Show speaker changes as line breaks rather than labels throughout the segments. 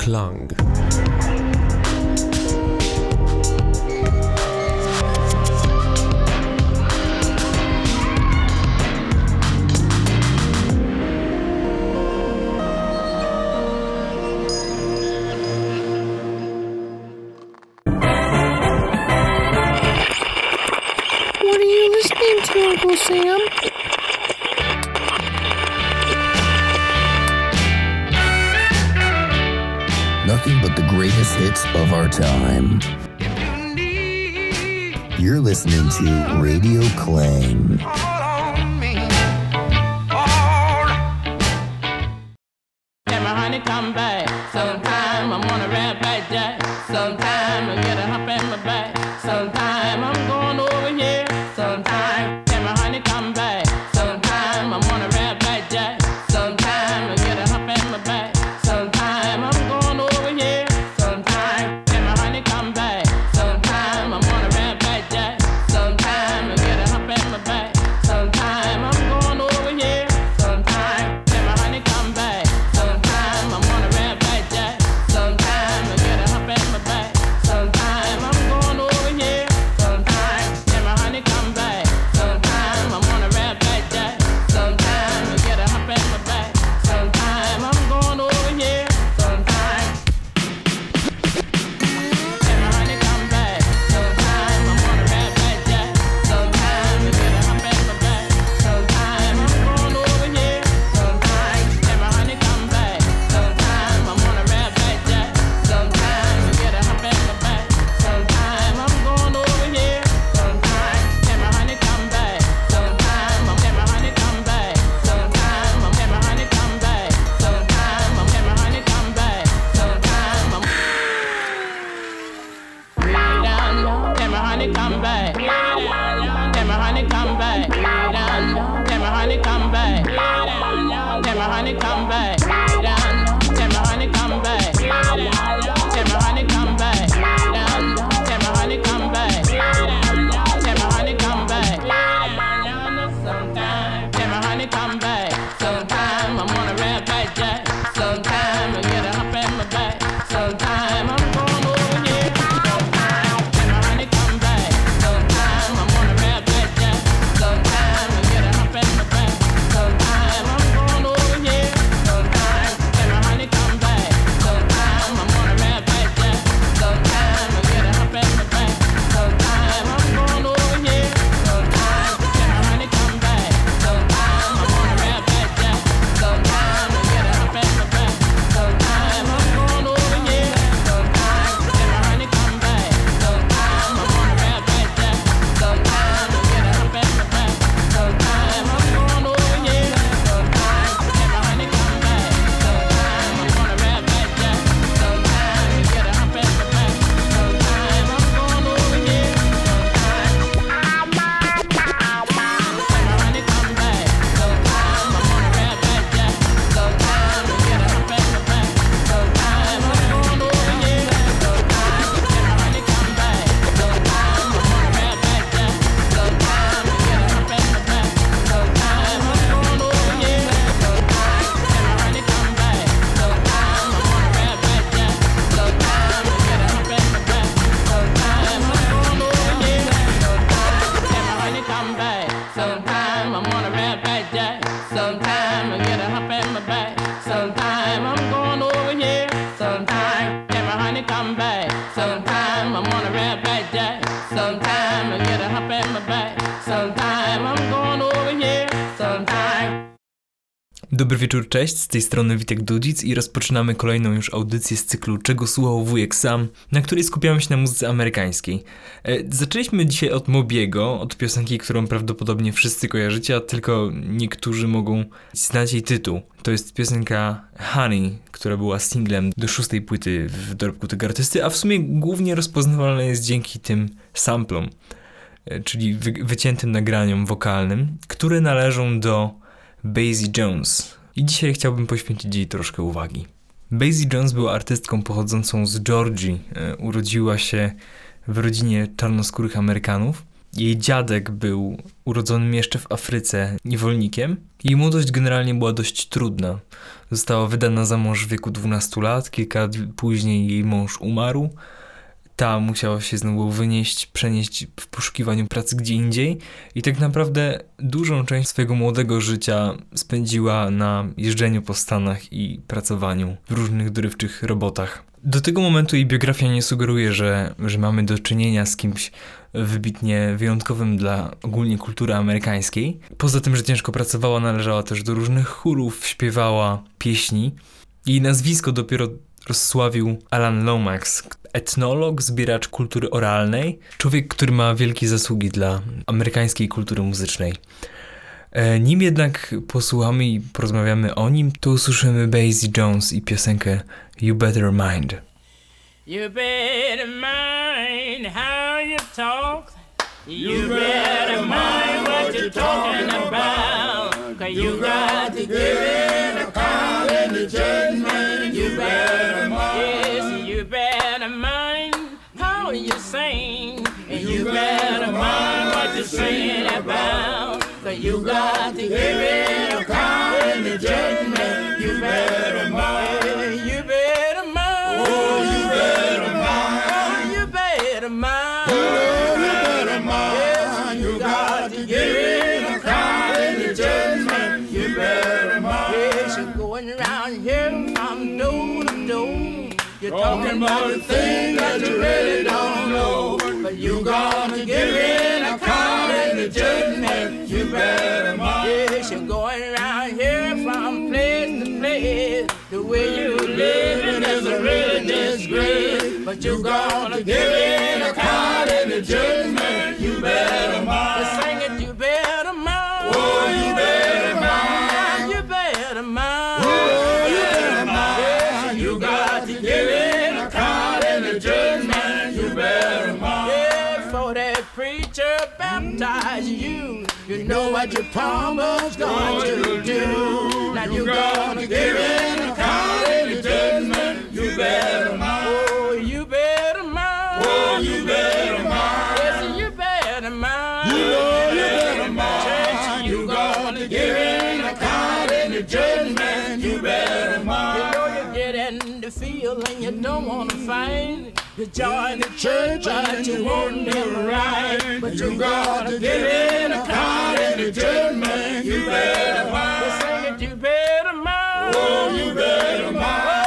Klang.
listening to
Radio Clang.
wieczór, cześć, z tej strony Witek Dudzic i rozpoczynamy kolejną już audycję z cyklu Czego słuchał wujek sam, na której skupiamy się na muzyce amerykańskiej. E, zaczęliśmy dzisiaj od Mobiego, od piosenki, którą prawdopodobnie wszyscy kojarzycie, a tylko niektórzy mogą znać jej tytuł. To jest piosenka Honey, która była singlem do szóstej płyty w dorobku tego artysty, a w sumie głównie rozpoznawalna jest dzięki tym samplom, e, czyli wy wyciętym nagraniom wokalnym, które należą do Basie Jones, i dzisiaj chciałbym poświęcić jej troszkę uwagi. Basie Jones była artystką pochodzącą z Georgii. E, urodziła się w rodzinie czarnoskórych Amerykanów. Jej dziadek był urodzonym jeszcze w Afryce niewolnikiem. Jej młodość generalnie była dość trudna. Została wydana za mąż w wieku 12 lat, kilka lat później jej mąż umarł, ta musiała się znowu wynieść, przenieść w poszukiwaniu pracy gdzie indziej i tak naprawdę dużą część swojego młodego życia spędziła na jeżdżeniu po Stanach i pracowaniu w różnych dorywczych robotach. Do tego momentu jej biografia nie sugeruje, że, że mamy do czynienia z kimś wybitnie wyjątkowym dla ogólnie kultury amerykańskiej. Poza tym, że ciężko pracowała, należała też do różnych chórów, śpiewała pieśni. Jej nazwisko dopiero rozsławił Alan Lomax, etnolog, zbieracz kultury oralnej, człowiek, który ma wielkie zasługi dla amerykańskiej kultury muzycznej. E, nim jednak posłuchamy i porozmawiamy o nim, to usłyszymy Basie Jones i piosenkę You Better Mind.
You better mind how you talk. You better mind what you're talking about. Cause you got to give it a call in the judgment. Sing. And you better mind what you're singing about. Cause you got to give it a call in the judgment. You better mind. You better mind. Oh, you better mind. Oh, you better mind. Oh, you better mind. Yes, you got to give it a call in the judgment. You better mind. Yes, you're going around here from door to door. You're talking about the thing that you really don't. You gonna give it a call in the judgment. You better mind. Yes, you're going around here from place to place. The way you living is a really disgrace. But you gonna give it a what your promise going to do. Now you gonna give it a call in the judgment. You better oh, mind. Oh, you better mind. Oh, you better mind. Yes, you better mind. You know you better mind. You gonna give it a call in the judgment. You better mind. You know you get in the field and you don't wanna fight. You join the church and you won't be right. But you gotta give it a call in the judgment. You better mind. You sing it, you better mind. Oh, you better mind.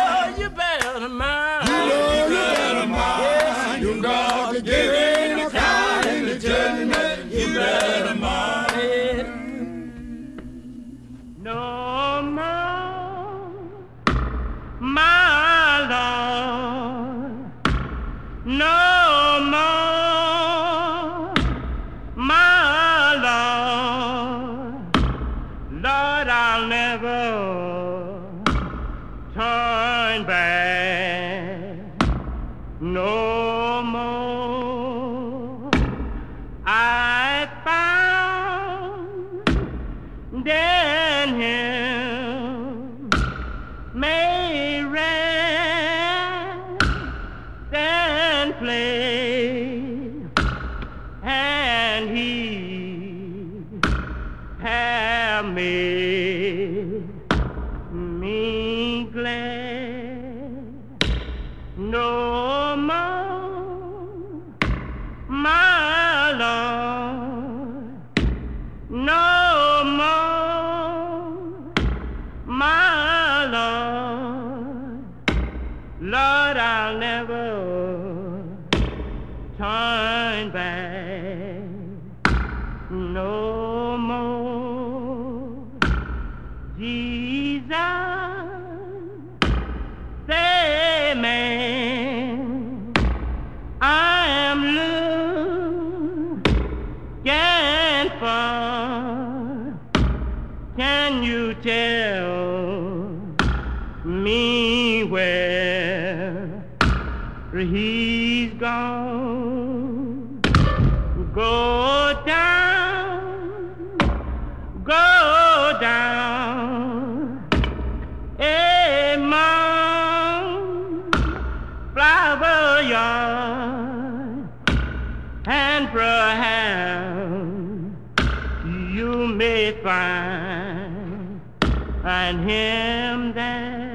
Tell me where he's gone? Go down, go down, among flower yard, and perhaps you may find, and him that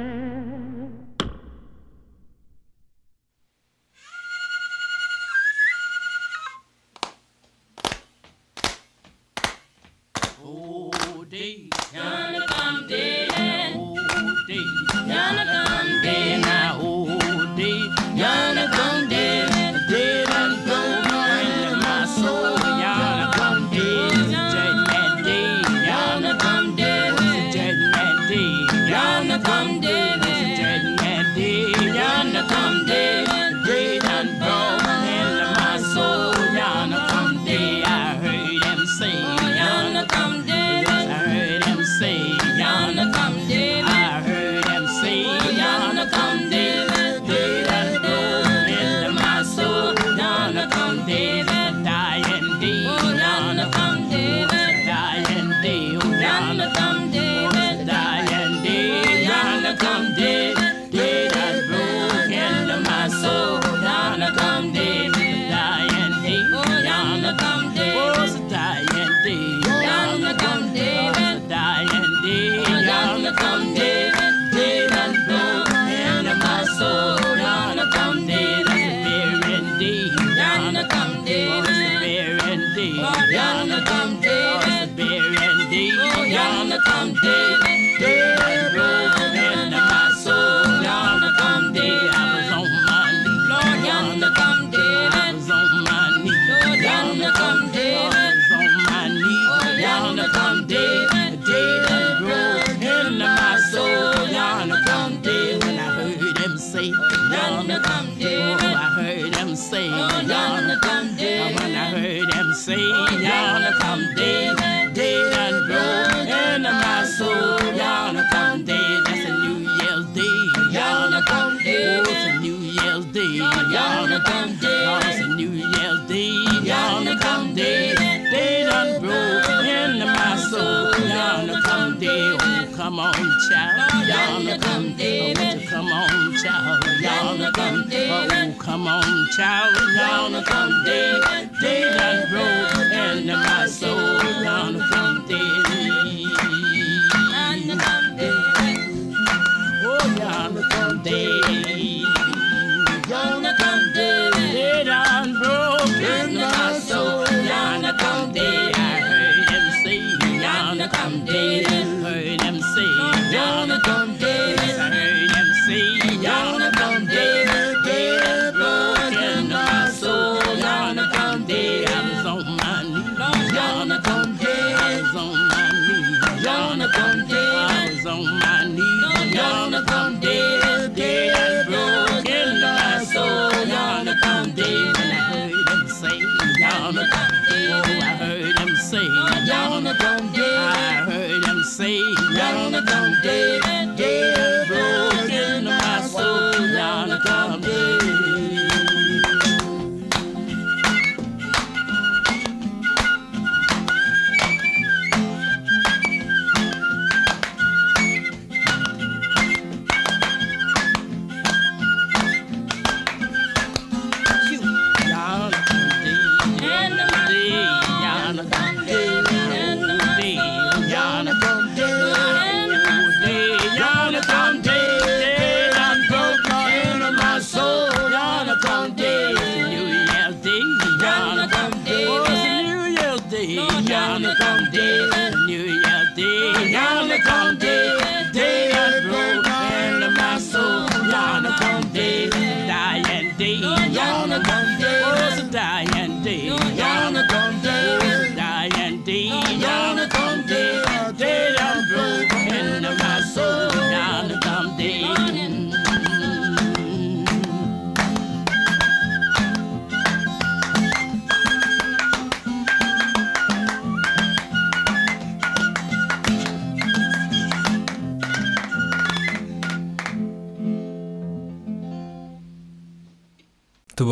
on, child, gonna come day,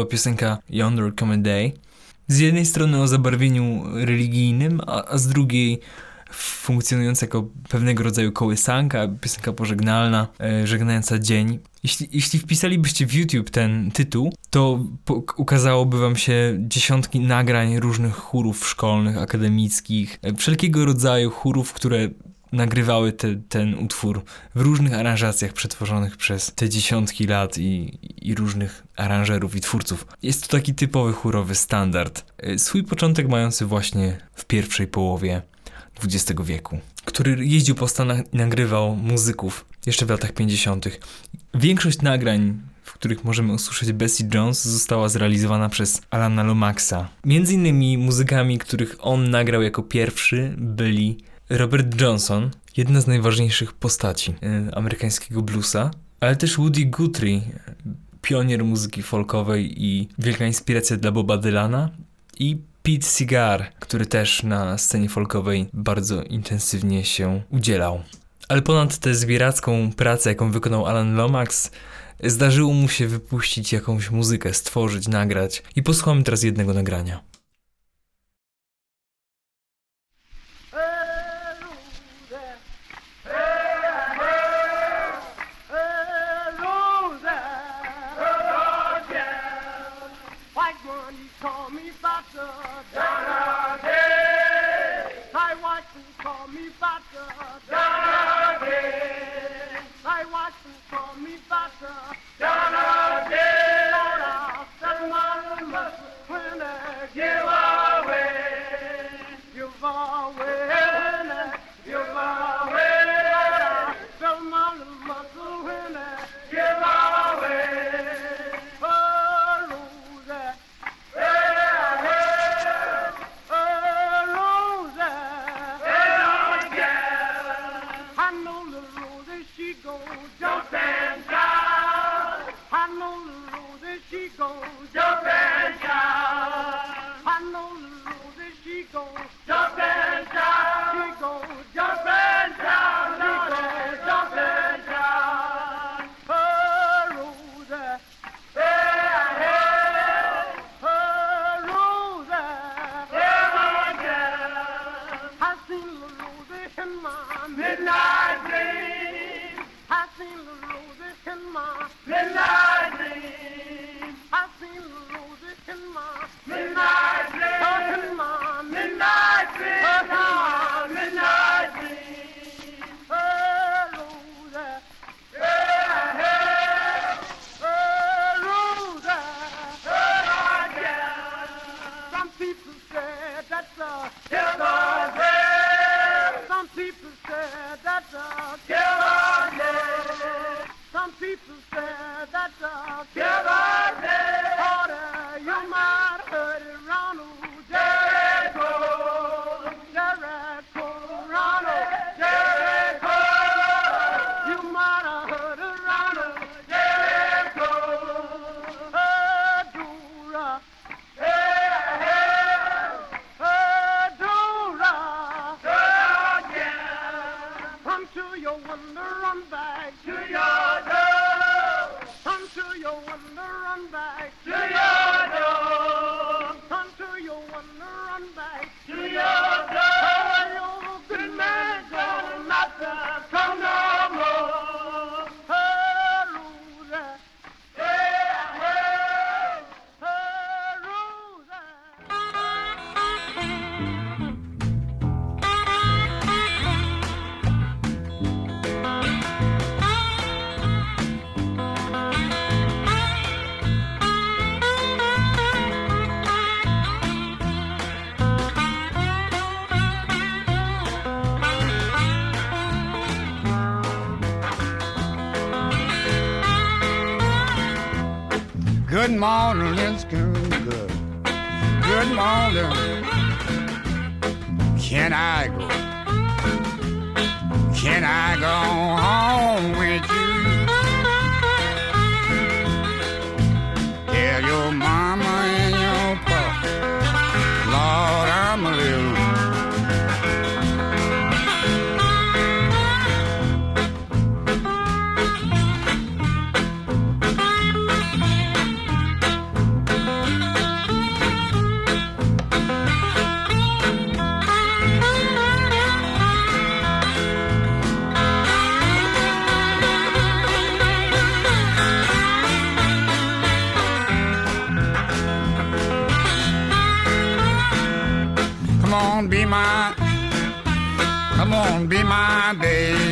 piosenka Yonder Come Day. Z jednej strony o zabarwieniu religijnym, a, a z drugiej funkcjonująca jako pewnego rodzaju kołysanka, piosenka pożegnalna, e, żegnająca dzień. Jeśli, jeśli wpisalibyście w YouTube ten tytuł, to po, ukazałoby wam się dziesiątki nagrań różnych chórów szkolnych, akademickich, e, wszelkiego rodzaju chórów, które nagrywały te, ten utwór w różnych aranżacjach przetworzonych przez te dziesiątki lat i, i różnych aranżerów i twórców. Jest to taki typowy chórowy standard, e, swój początek mający właśnie w pierwszej połowie XX wieku, który jeździł po Stanach i nagrywał muzyków jeszcze w latach 50. Większość nagrań w których możemy usłyszeć Bessie Jones, została zrealizowana przez Alana Lomaxa. Między innymi muzykami, których on nagrał jako pierwszy, byli Robert Johnson, jedna z najważniejszych postaci e, amerykańskiego bluesa, ale też Woody Guthrie, pionier muzyki folkowej i wielka inspiracja dla Boba Dylana i Pete Seeger, który też na scenie folkowej bardzo intensywnie się udzielał. Ale ponad tę zbieracką pracę, jaką wykonał Alan Lomax, zdarzyło mu się wypuścić jakąś muzykę, stworzyć, nagrać. I posłuchamy teraz jednego nagrania. Chef!
Good morning, it's good. Good morning. Can I go? Can I go home with you? Be my baby.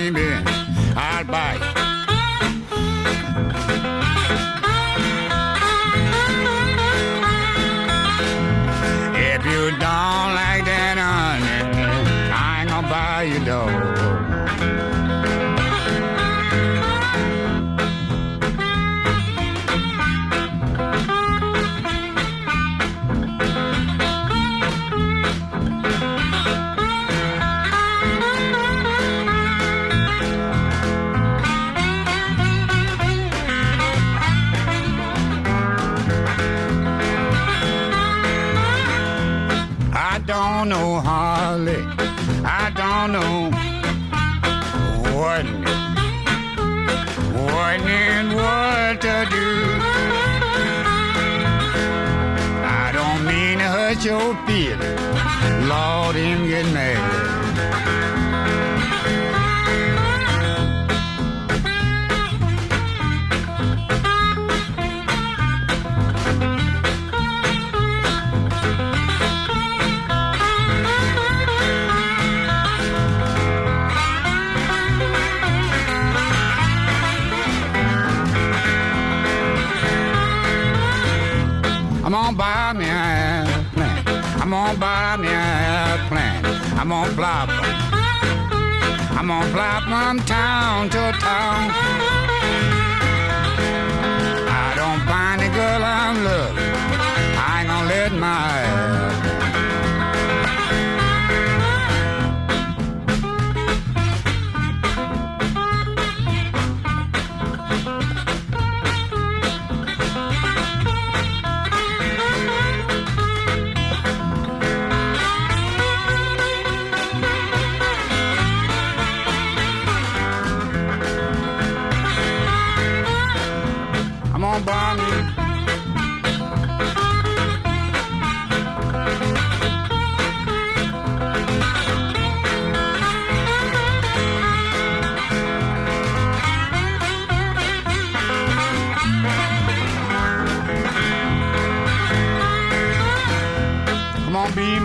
Fly from town to town.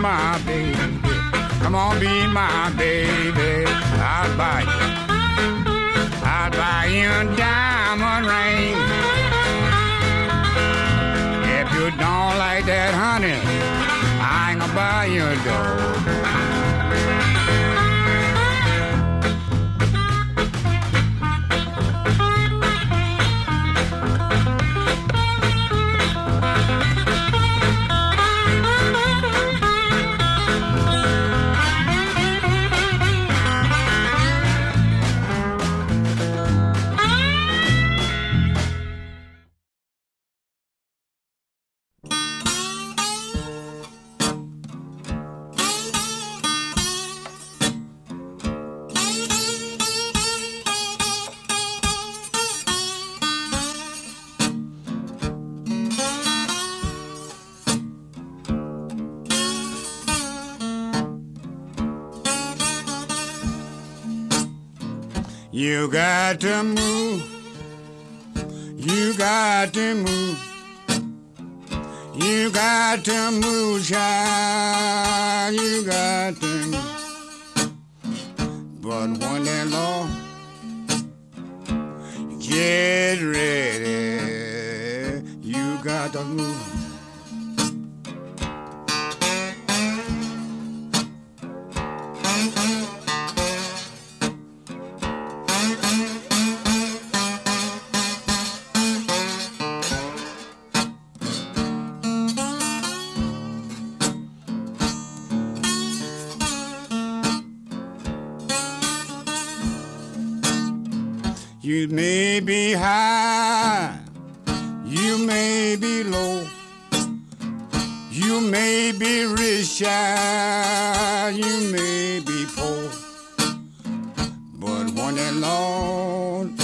My baby. Come on, be my baby. I'll buy you. I'll buy you a diamond ring. If you don't like that, honey, I ain't gonna buy you a dog. You got to move. You got to move. You got to move, child. You got to move. But when that law get ready, you got to move. May be high, you may be low, you may be rich, you may be poor. But when the Lord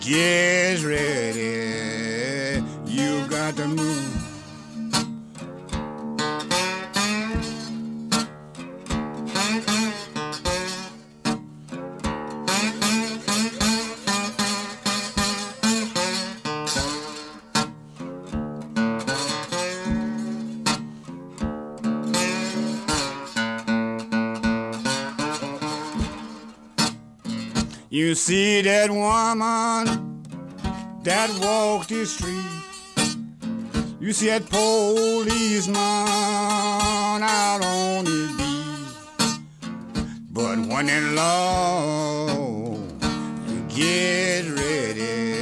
gets ready, You see that woman that walked the street. You see that policeman out on his beat. But when in law, you get ready,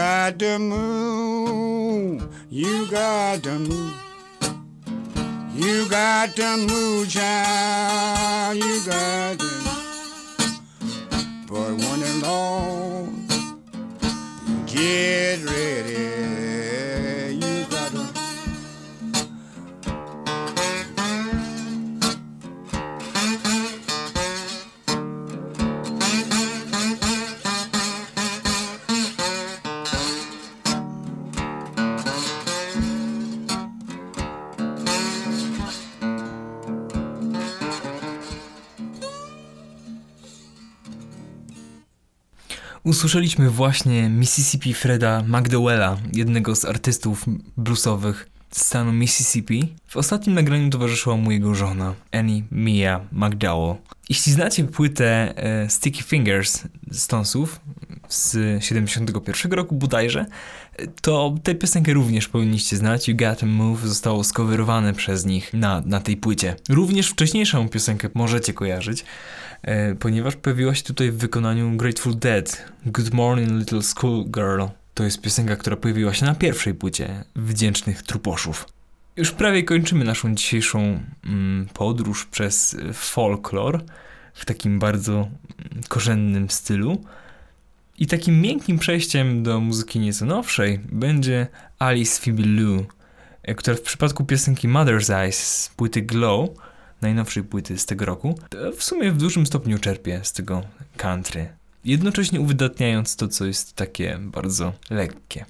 got to move. You got to move. You got to move, child. You got to. But when the Lord get ready,
Usłyszeliśmy właśnie Mississippi Freda McDowella, jednego z artystów bluesowych z stanu Mississippi. W ostatnim nagraniu towarzyszyła mu jego żona, Annie Mia McDowell. Jeśli znacie płytę e, Sticky Fingers Stonesów z 71 roku bodajże, to tę piosenkę również powinniście znać. You Got to Move zostało skowerowane przez nich na, na tej płycie. Również wcześniejszą piosenkę możecie kojarzyć, e, ponieważ pojawiła się tutaj w wykonaniu Grateful Dead. Good Morning Little Schoolgirl. To jest piosenka, która pojawiła się na pierwszej płycie Wdzięcznych Truposzów. Już prawie kończymy naszą dzisiejszą mm, podróż przez folklor w takim bardzo mm, korzennym stylu. I takim miękkim przejściem do muzyki nieco nowszej będzie Alice Phoebe Lou, która w przypadku piosenki Mother's Eyes z płyty Glow, najnowszej płyty z tego roku, to w sumie w dużym stopniu czerpie z tego country. Jednocześnie uwydatniając to, co jest takie bardzo lekkie.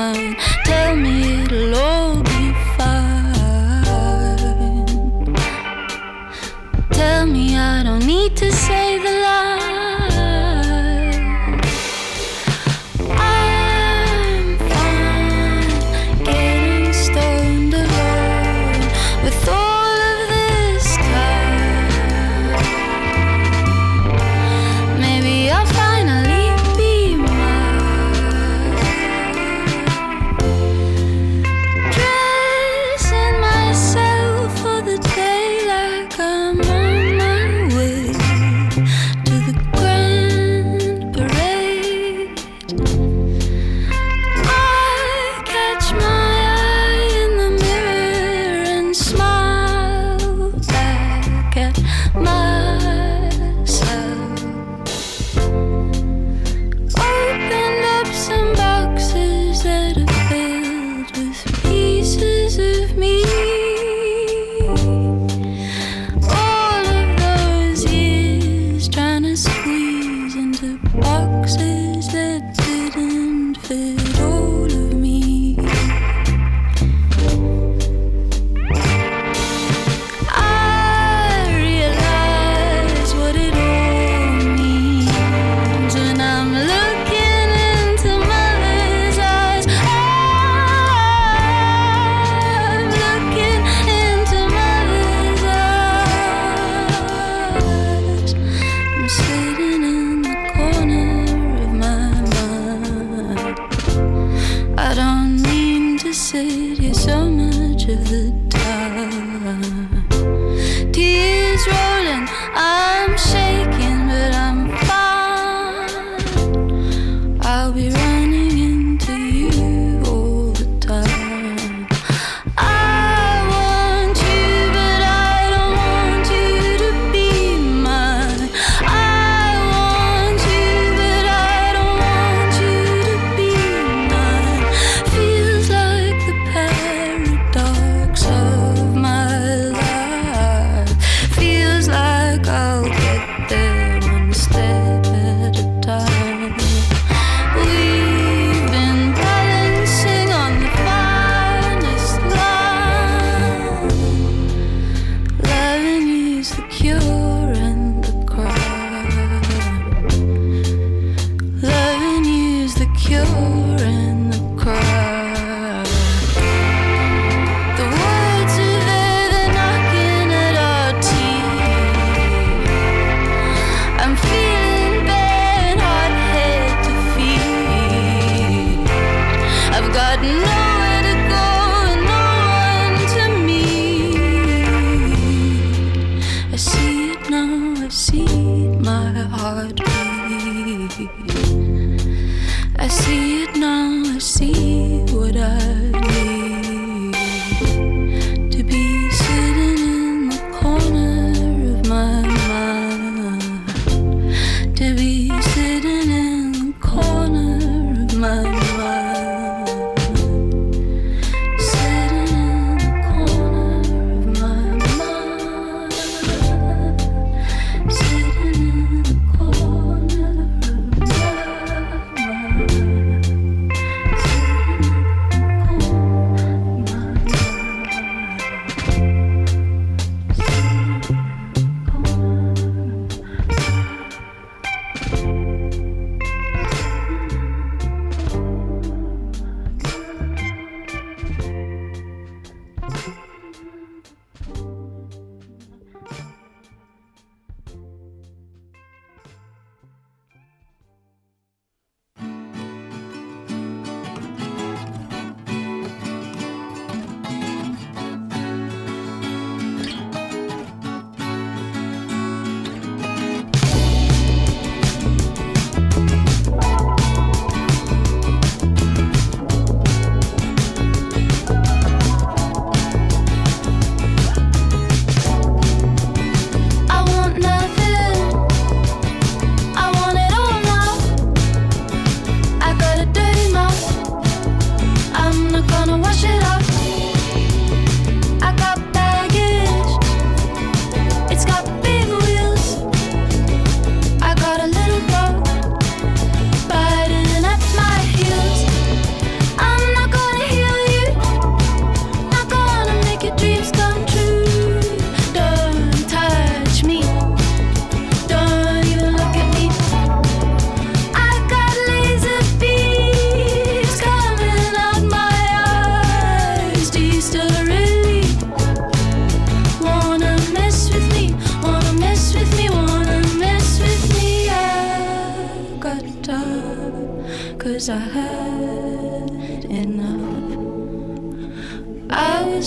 mind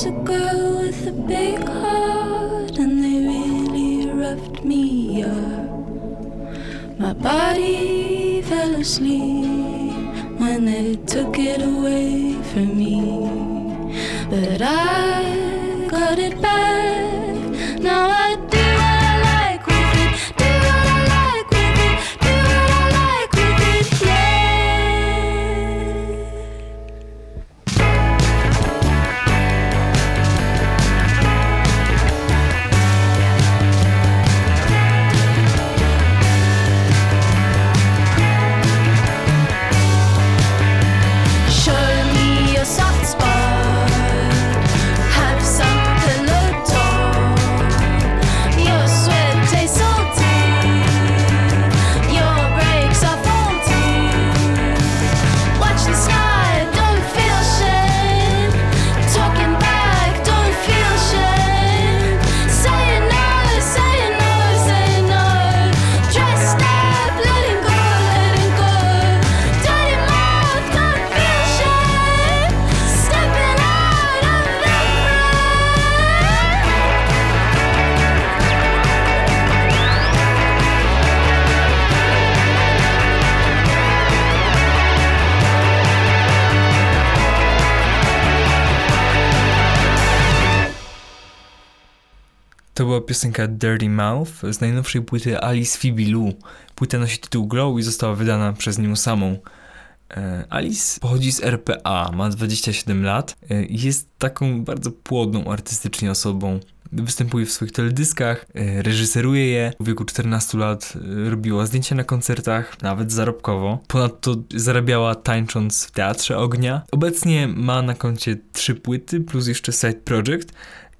a girl with a big heart, and they really roughed me up. My body fell asleep when they took it away from me, but I.
piosenka Dirty Mouth z najnowszej płyty Alice Phoebe Lou. Płyta nosi tytuł Glow i została wydana przez nią samą. E, Alice pochodzi z RPA, ma 27 lat e, i jest taką bardzo płodną artystycznie osobą. Występuje w swoich teledyskach, e, reżyseruje je. W wieku 14 lat robiła zdjęcia na koncertach, nawet zarobkowo. Ponadto zarabiała tańcząc w Teatrze Ognia. Obecnie ma na koncie trzy płyty plus jeszcze side project,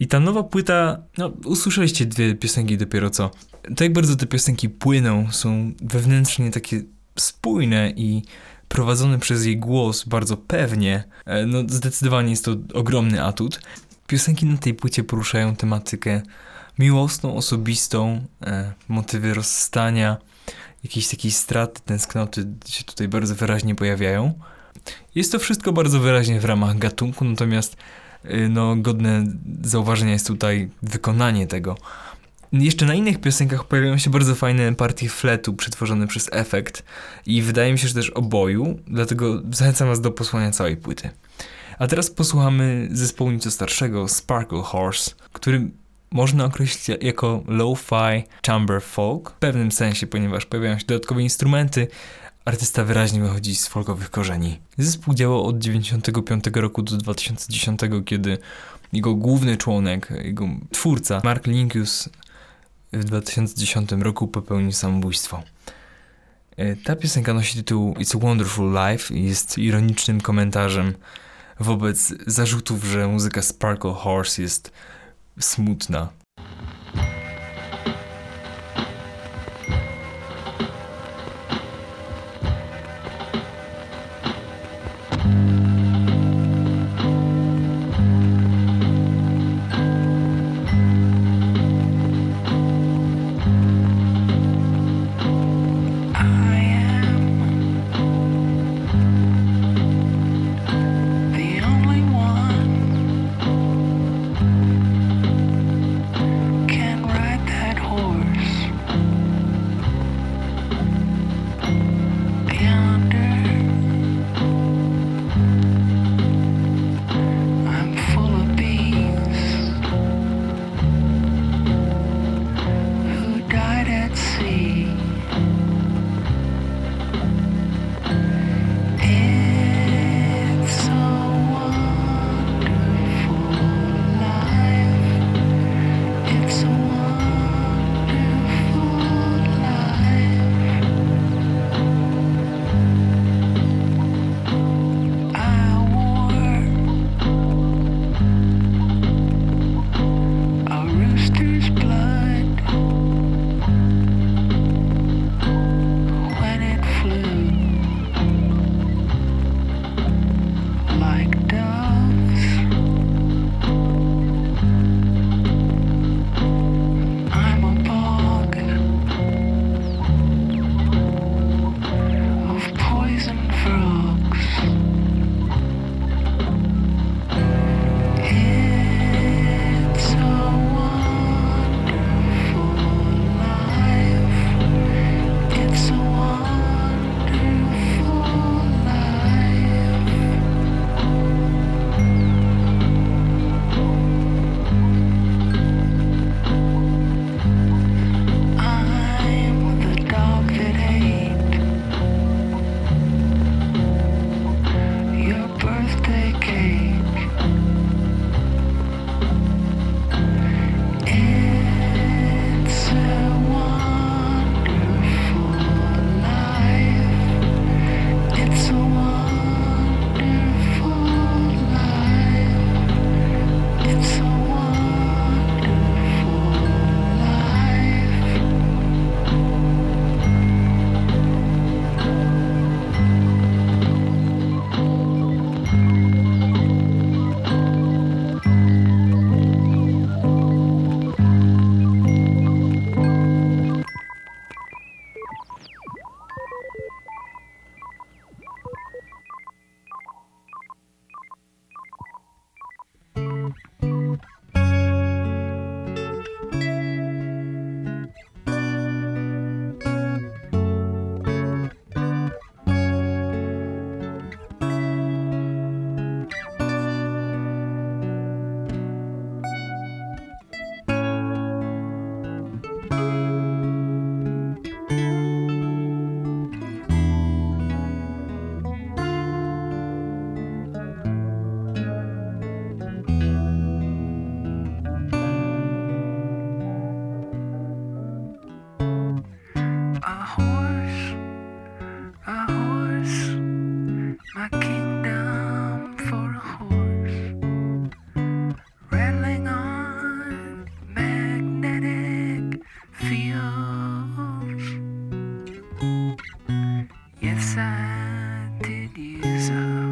i ta nowa płyta, no usłyszeliście dwie piosenki dopiero co. To jak bardzo te piosenki płyną, są wewnętrznie takie spójne i prowadzone przez jej głos bardzo pewnie, e, no zdecydowanie jest to ogromny atut. Piosenki na tej płycie poruszają tematykę miłosną, osobistą, e, motywy rozstania, jakieś takiej straty, tęsknoty się tutaj bardzo wyraźnie pojawiają. Jest to wszystko bardzo wyraźnie w ramach gatunku, natomiast no, godne zauważenia jest tutaj wykonanie tego. Jeszcze na innych piosenkach pojawiają się bardzo fajne partie fletu przetworzone przez efekt i wydaje mi się, że też oboju, dlatego zachęcam was do posłuchania całej płyty. A teraz posłuchamy zespołu nieco starszego Sparkle Horse, który można określić jako lo-fi chamber folk w pewnym sensie, ponieważ pojawiają się dodatkowe instrumenty, artysta wyraźnie wychodzi z folkowych korzeni. Zespół działał od 1995 roku do 2010, kiedy jego główny członek, jego twórca, Mark Linkus w 2010 roku popełnił samobójstwo. E, ta piosenka nosi tytuł It's a Wonderful Life i jest ironicznym komentarzem wobec zarzutów, że muzyka Sparkle Horse jest smutna.
sad you so.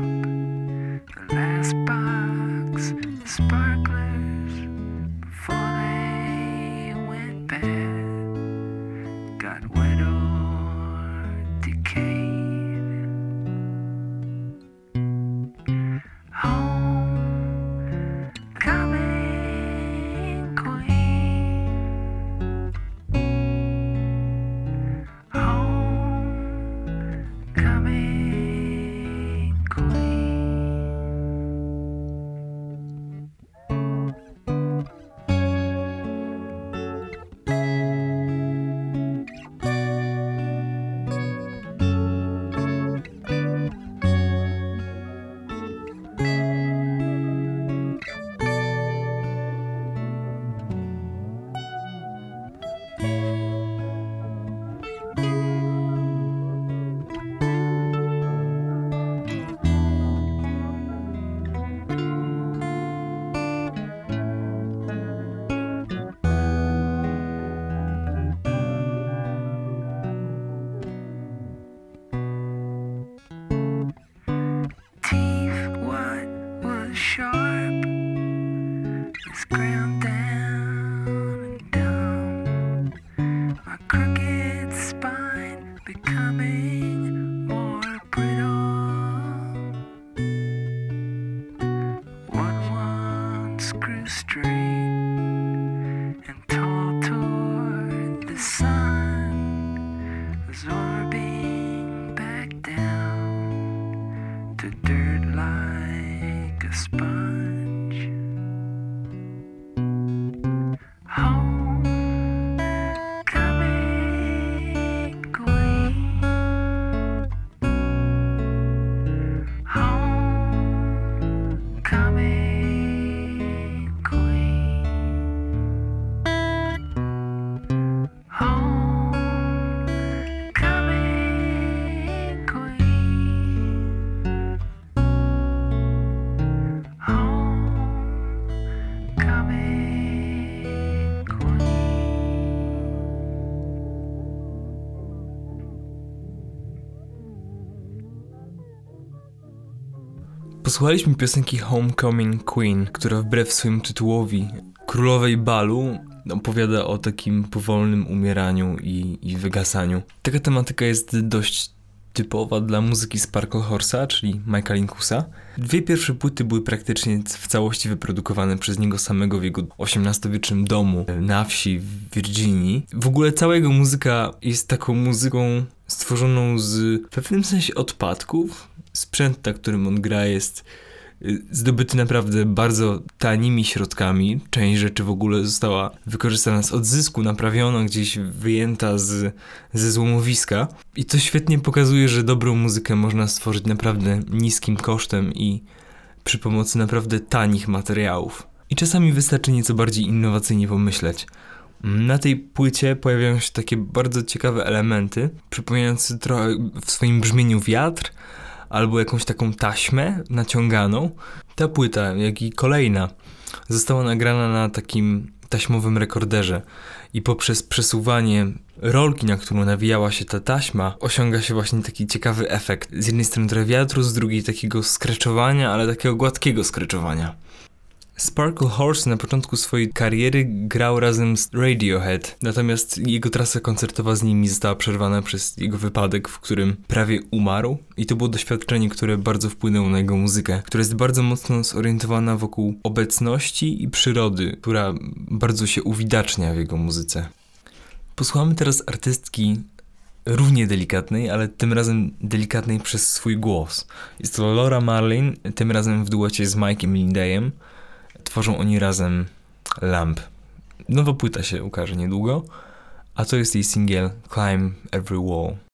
Posłuchaliśmy piosenki Homecoming Queen, która wbrew swojemu tytułowi Królowej Balu opowiada o takim powolnym umieraniu i, i wygasaniu. Taka tematyka jest dość typowa dla muzyki Sparkle Horse'a, czyli Mike'a Linkusa. Dwie pierwsze płyty były praktycznie w całości wyprodukowane przez niego samego w jego XVIII-wiecznym domu na wsi w Virginii. W ogóle cała jego muzyka jest taką muzyką stworzoną z w pewnym sensie odpadków. Sprzęt, na którym on gra jest y, zdobyty naprawdę bardzo tanimi środkami. Część rzeczy w ogóle została wykorzystana z odzysku, naprawiona, gdzieś wyjęta z, ze złomowiska. I to świetnie pokazuje, że dobrą muzykę można stworzyć naprawdę niskim kosztem i przy pomocy naprawdę tanich materiałów. I czasami wystarczy nieco bardziej innowacyjnie pomyśleć. Na tej płycie pojawiają się takie bardzo ciekawe elementy, przypominające trochę w swoim brzmieniu wiatr, albo jakąś taką taśmę naciąganą. Ta płyta, jak i kolejna, została nagrana na takim taśmowym rekorderze i poprzez przesuwanie rolki, na którą nawijała się ta taśma, osiąga się właśnie taki ciekawy efekt. Z jednej strony trochę wiatru, z drugiej takiego skreczowania, ale takiego gładkiego skreczowania. Sparkle Horse na początku swojej kariery grał razem z Radiohead, natomiast jego trasa koncertowa z nimi została przerwana przez jego wypadek, w którym prawie umarł i to było doświadczenie, które bardzo wpłynęło na jego muzykę, która jest bardzo mocno zorientowana wokół obecności i przyrody, która bardzo się uwidacznia w jego muzyce. Posłuchamy teraz artystki równie delikatnej, ale tym razem delikatnej przez swój głos. Jest to Laura Marlin, tym razem w duecie z Mike'em Lindayem. Tworzą oni razem Lamp. Nowa płyta się ukaże niedługo, a to jest jej singiel Climb Every Wall.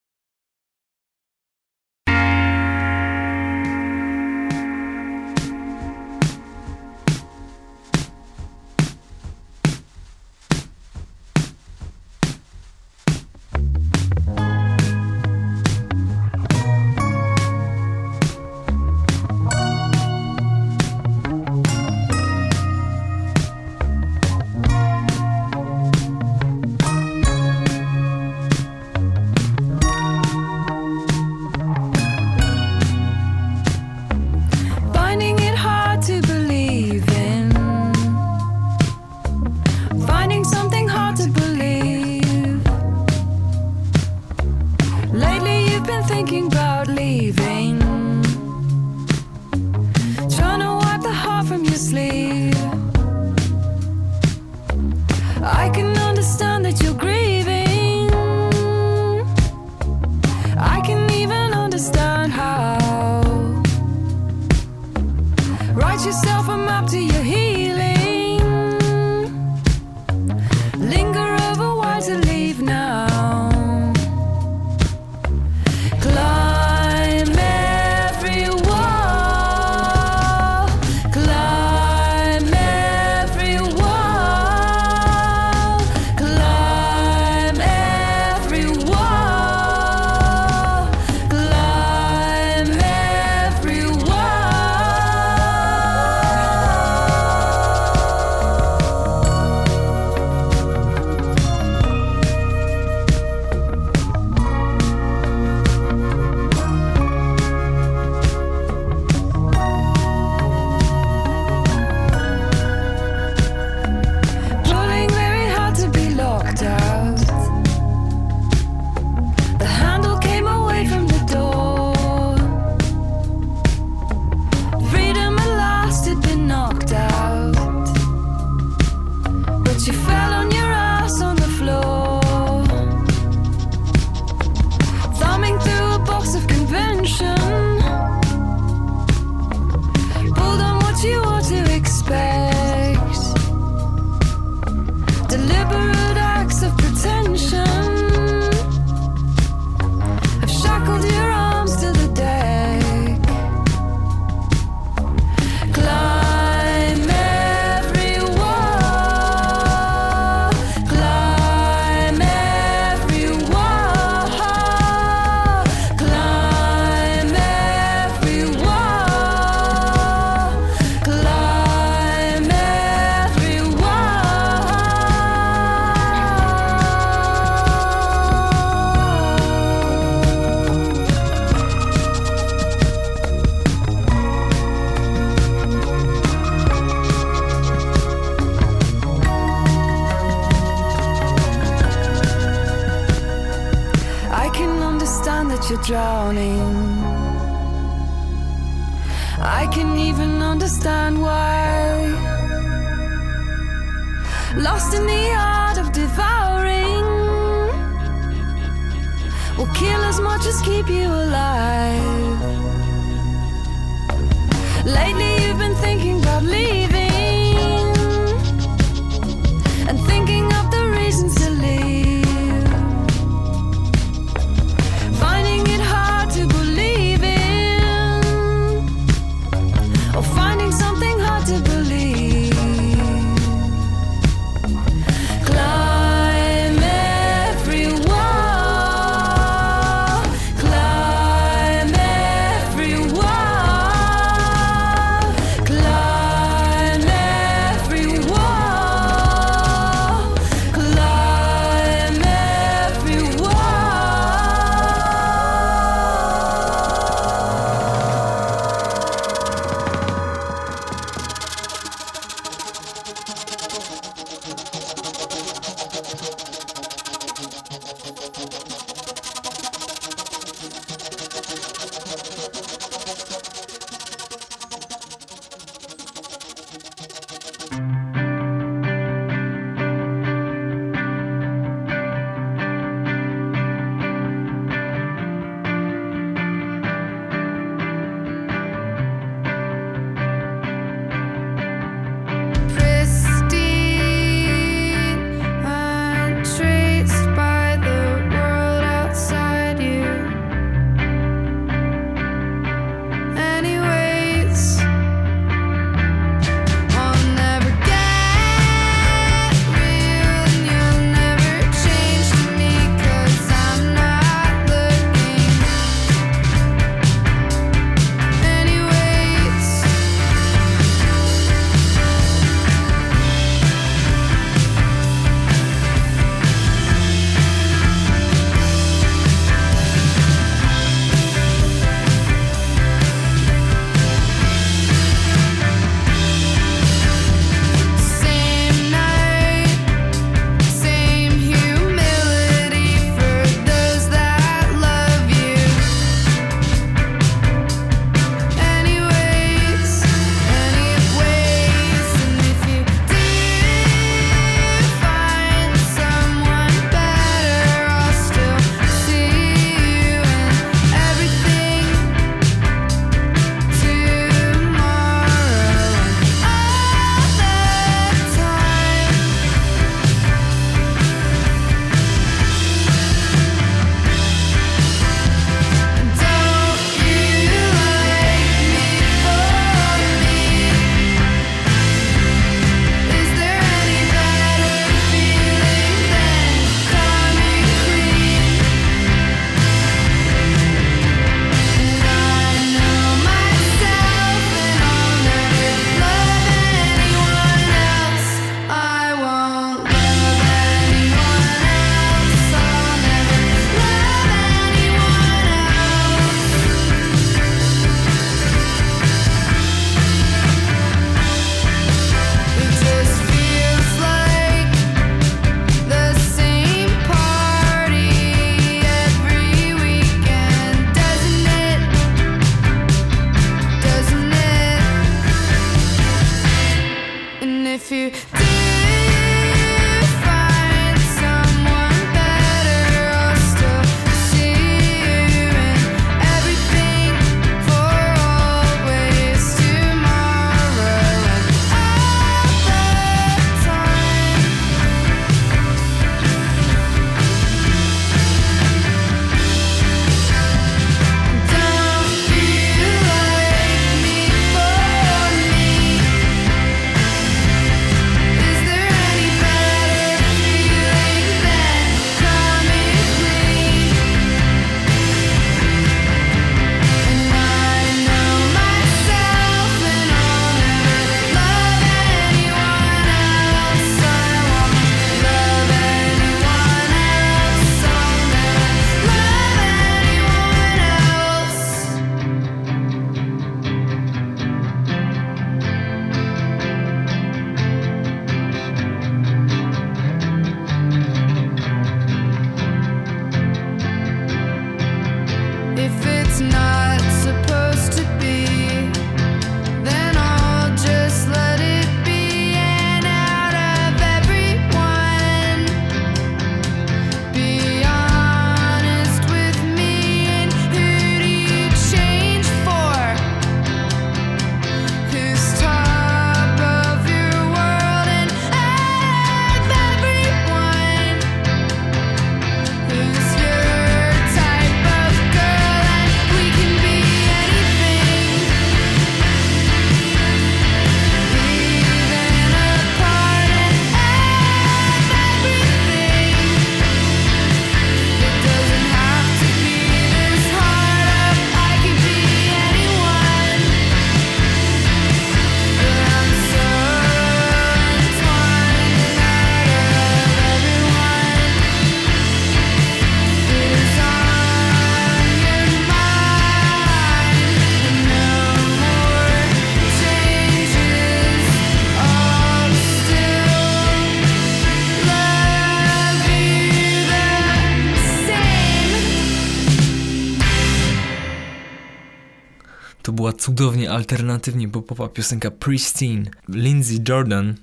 Cudownie alternatywnie popowa piosenka Pristine. Lindsay Jordan,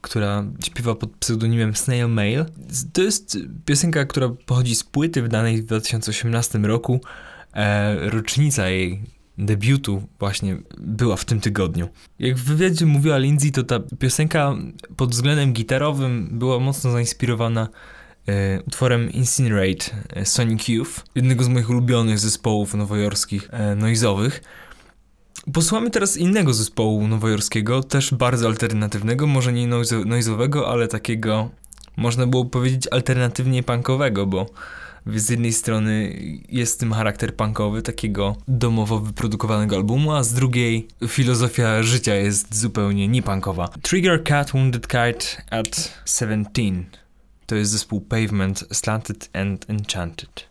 która śpiewa pod pseudonimem Snail Mail. To jest piosenka, która pochodzi z płyty wydanej w 2018 roku. E, rocznica jej debiutu właśnie była w tym tygodniu. Jak w wywiadzie mówiła Lindsay, to ta piosenka pod względem gitarowym była mocno zainspirowana e, utworem Incinerate e, Sonic Youth, jednego z moich ulubionych zespołów nowojorskich e, noizowych. Posłuchamy teraz innego zespołu nowojorskiego, też bardzo alternatywnego, może nie noizo- noizowego, ale takiego, można było powiedzieć, alternatywnie punkowego, bo z jednej strony jest tym charakter punkowy, takiego domowo wyprodukowanego albumu, a z drugiej filozofia życia jest zupełnie niepunkowa. Trigger Cat Wounded Kite at 17 to jest zespół Pavement Slanted and Enchanted.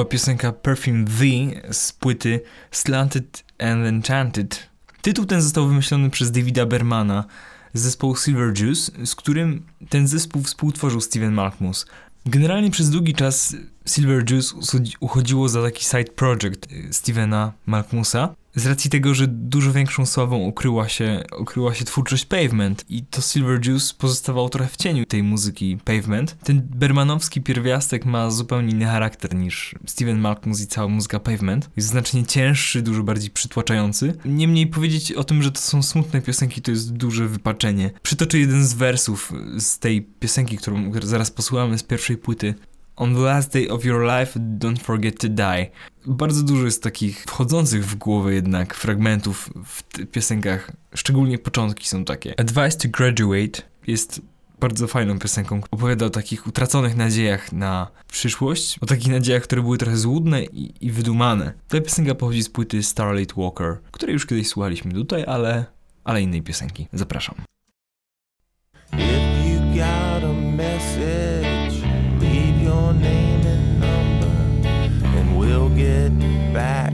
Była piosenka Perfume V z płyty Slanted and Enchanted. Tytuł ten został wymyślony przez Davida Bermana z zespołu Silver Juice, z którym ten zespół współtworzył Steven Malkmus. Generalnie przez długi czas Silver Juice uchodziło za taki side project Stevena Malkmusa. Z racji tego, że dużo większą sławą ukryła się, ukryła się twórczość Pavement i to Silver Juice pozostawał trochę w cieniu tej muzyki Pavement. Ten bermanowski pierwiastek ma zupełnie inny charakter niż Steven Malkmus i cała muzyka Pavement. Jest znacznie cięższy, dużo bardziej przytłaczający. Niemniej powiedzieć o tym, że to są smutne piosenki to jest duże wypaczenie. Przytoczę jeden z wersów z tej piosenki, którą zaraz posłuchamy z pierwszej płyty. On the last day of your life, don't forget to die. Bardzo dużo jest takich wchodzących w głowę jednak fragmentów w piosenkach, szczególnie początki są takie. Advice to Graduate jest bardzo fajną piosenką. Opowiada o takich utraconych nadziejach na przyszłość, o takich nadziejach, które były trochę złudne i, i wydumane. Ta piosenka pochodzi z płyty Starlight Walker, której już kiedyś słuchaliśmy tutaj, ale, ale innej piosenki. Zapraszam.
Back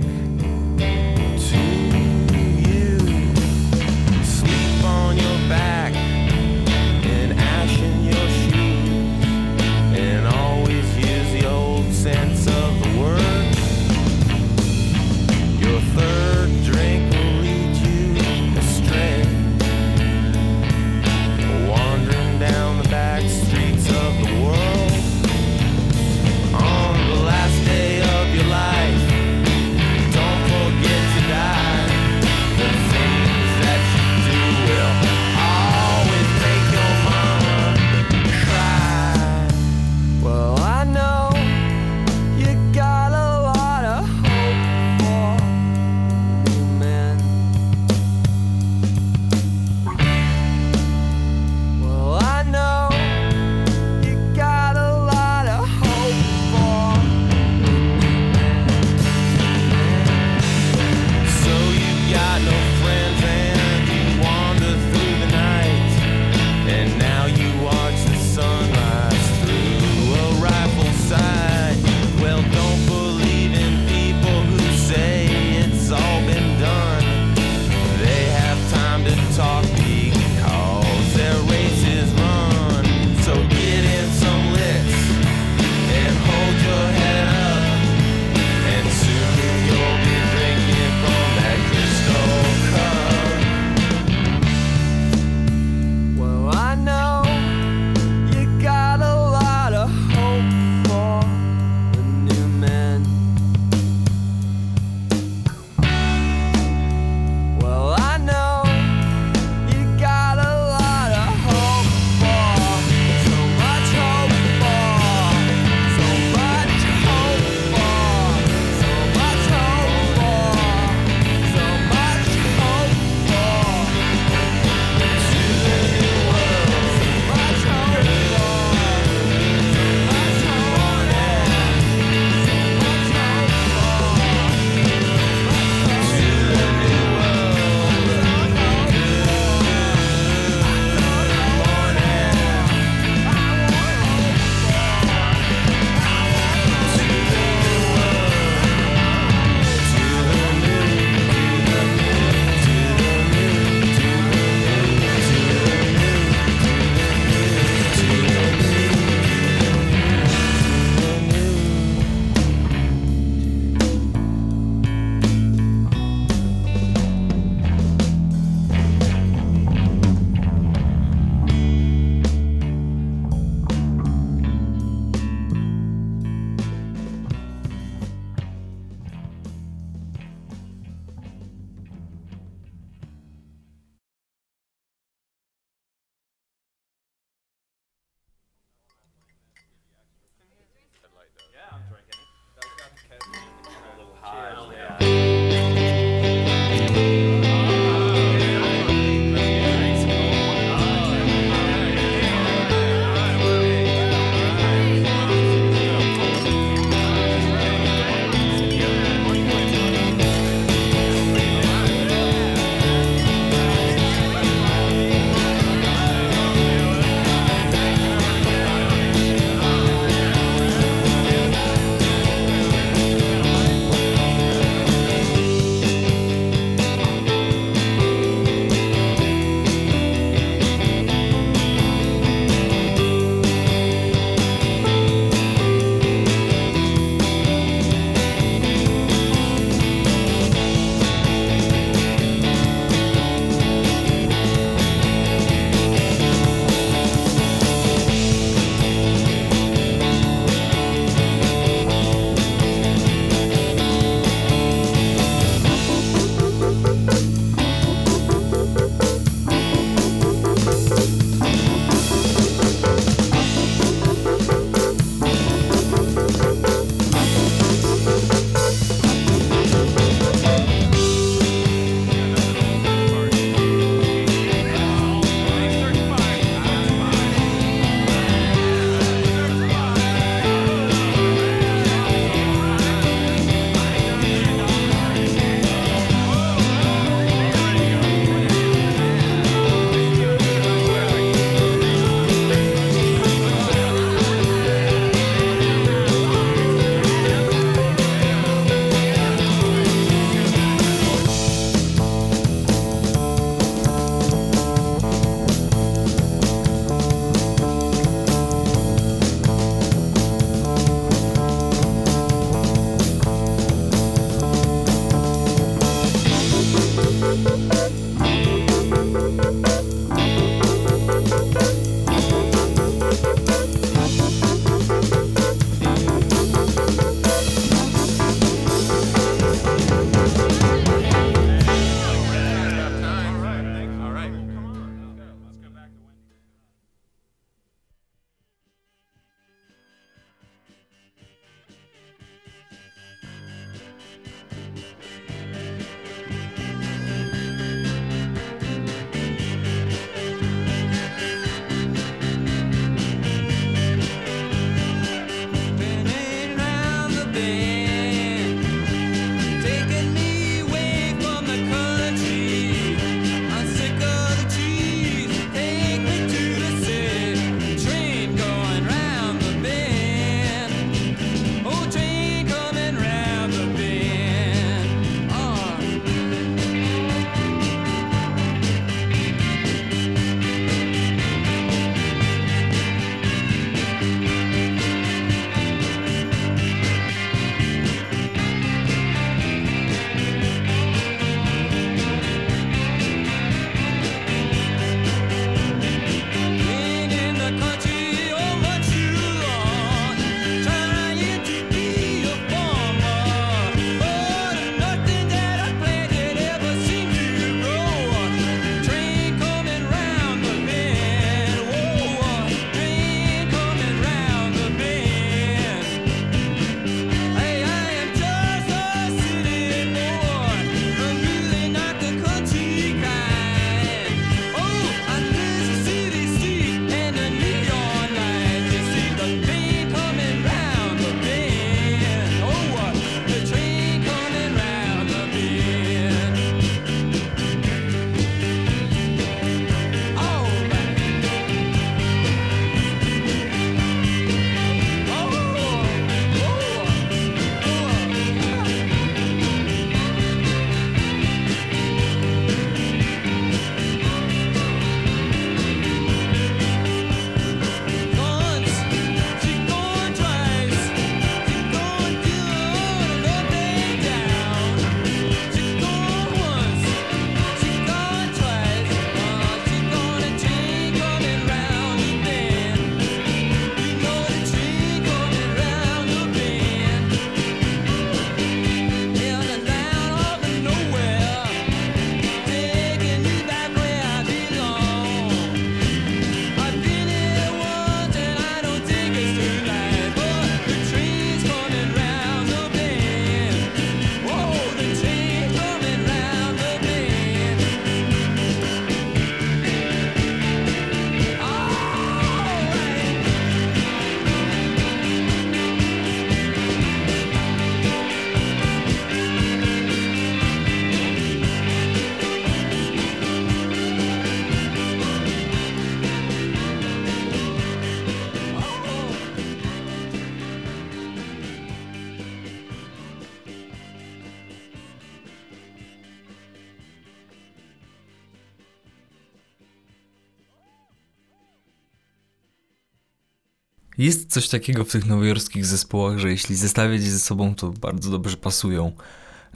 Jest coś takiego w tych nowojorskich zespołach, że jeśli zestawiać ze sobą, to bardzo dobrze pasują.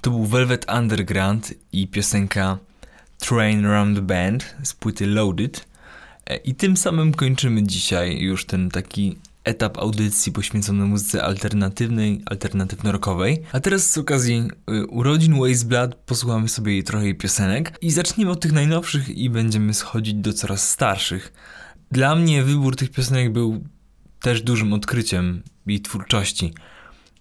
To był Velvet Underground i piosenka Train Around the Band z płyty Loaded. E, I tym samym kończymy dzisiaj już ten taki etap audycji poświęcony muzyce alternatywnej, alternatywno-rockowej. A teraz z okazji y, urodzin Waste Blood posłuchamy sobie jej trochę piosenek i zacznijmy od tych najnowszych i będziemy schodzić do coraz starszych. Dla mnie wybór tych piosenek był też dużym odkryciem jej twórczości.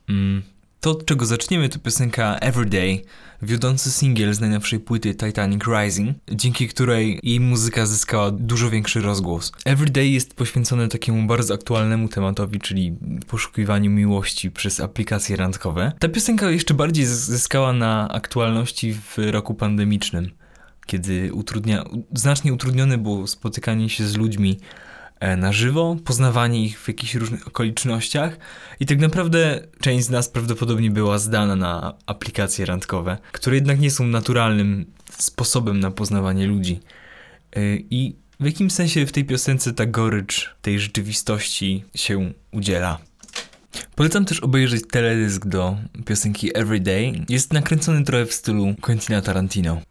Mm, To, od czego zaczniemy, to piosenka Everyday, wiodący singiel z najnowszej płyty Titanic Rising, dzięki której jej muzyka zyskała dużo większy rozgłos. Everyday jest poświęcone takiemu bardzo aktualnemu tematowi, czyli poszukiwaniu miłości przez aplikacje randkowe. Ta piosenka jeszcze bardziej zys- zyskała na aktualności w roku pandemicznym, kiedy utrudnia, znacznie utrudnione było spotykanie się z ludźmi na żywo, poznawanie ich w jakichś różnych okolicznościach i tak naprawdę część z nas prawdopodobnie była zdana na aplikacje randkowe, które jednak nie są naturalnym sposobem na poznawanie ludzi. E, I w jakim sensie w tej piosence ta gorycz tej rzeczywistości się udziela. Polecam też obejrzeć teledysk do piosenki Everyday. Jest nakręcony trochę w stylu Quentina Tarantino.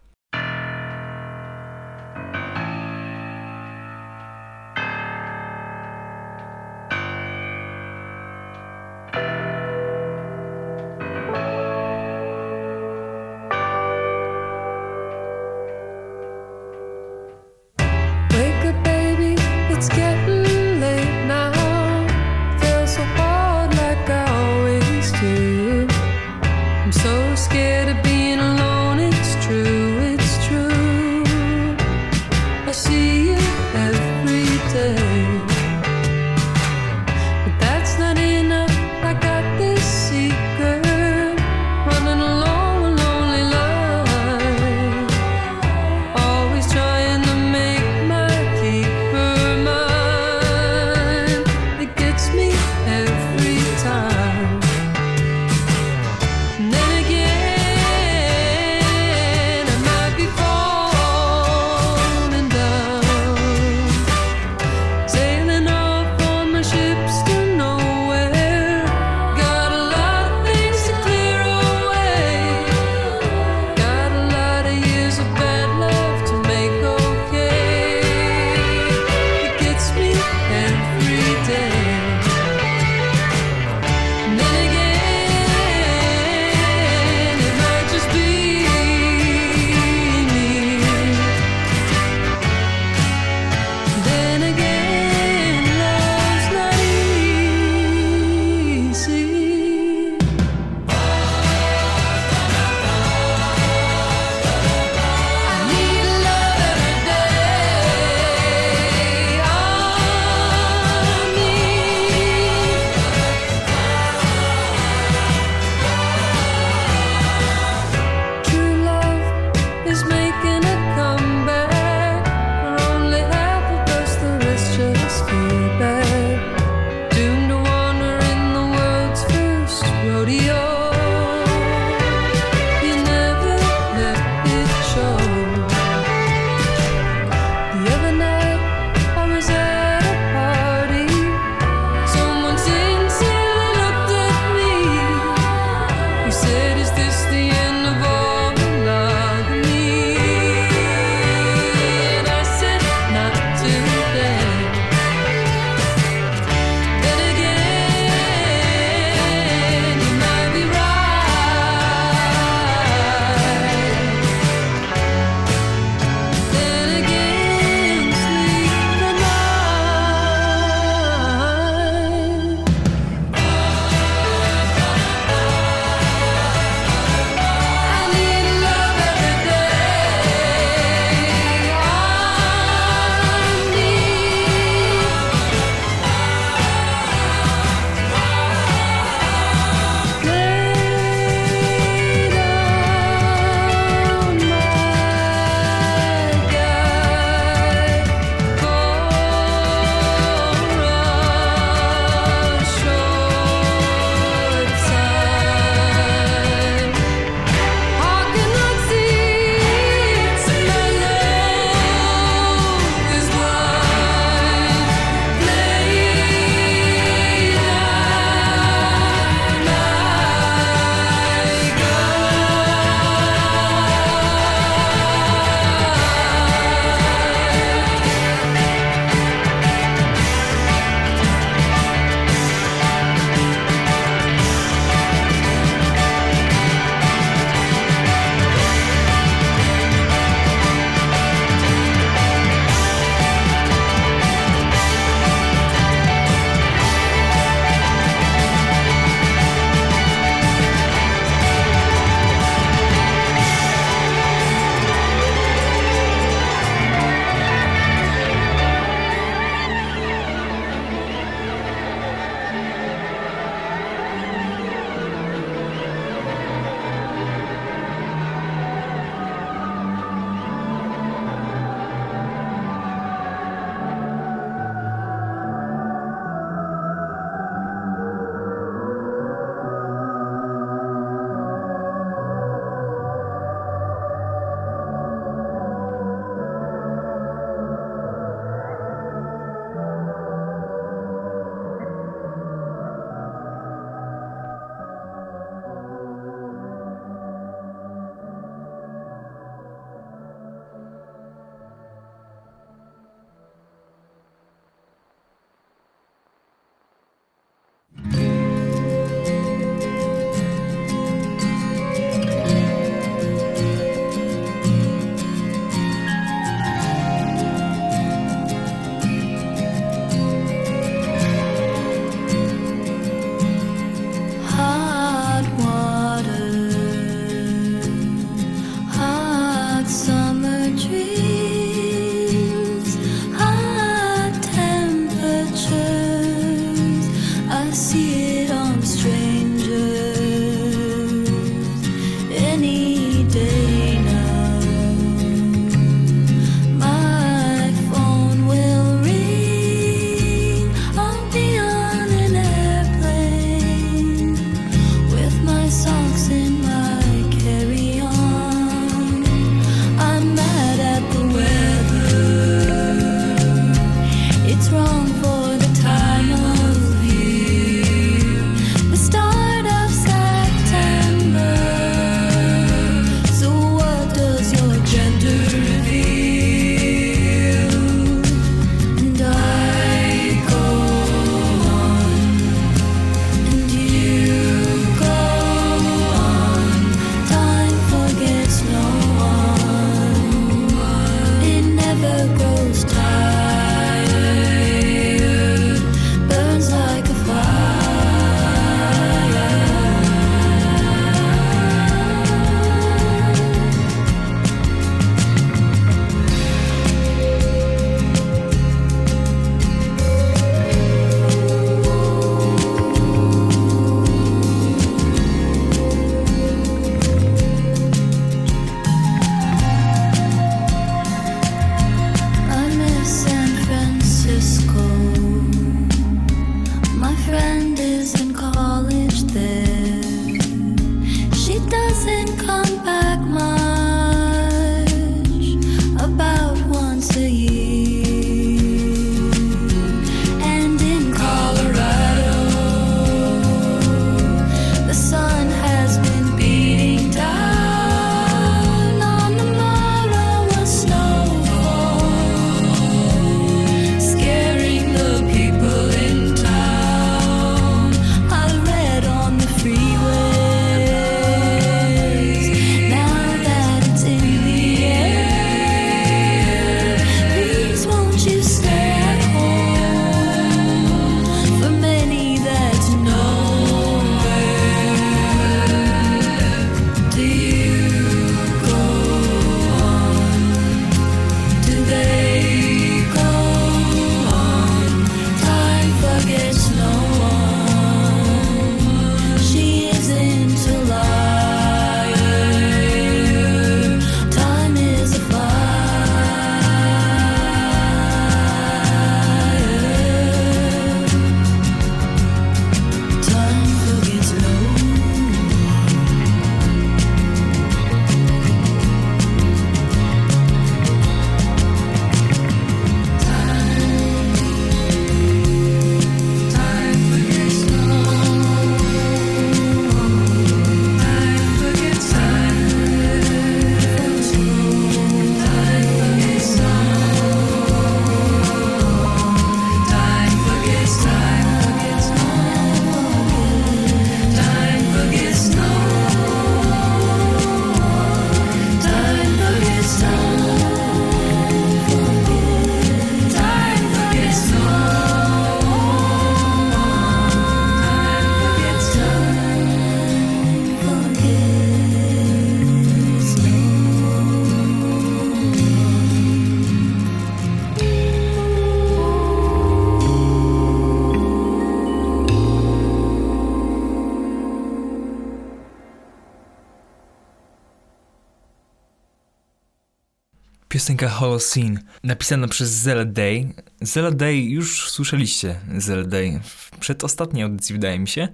Piosenka Holocene, napisana przez Zella Day. Zella Day, już słyszeliście Zella Day w przedostatniej audycji, wydaje mi się,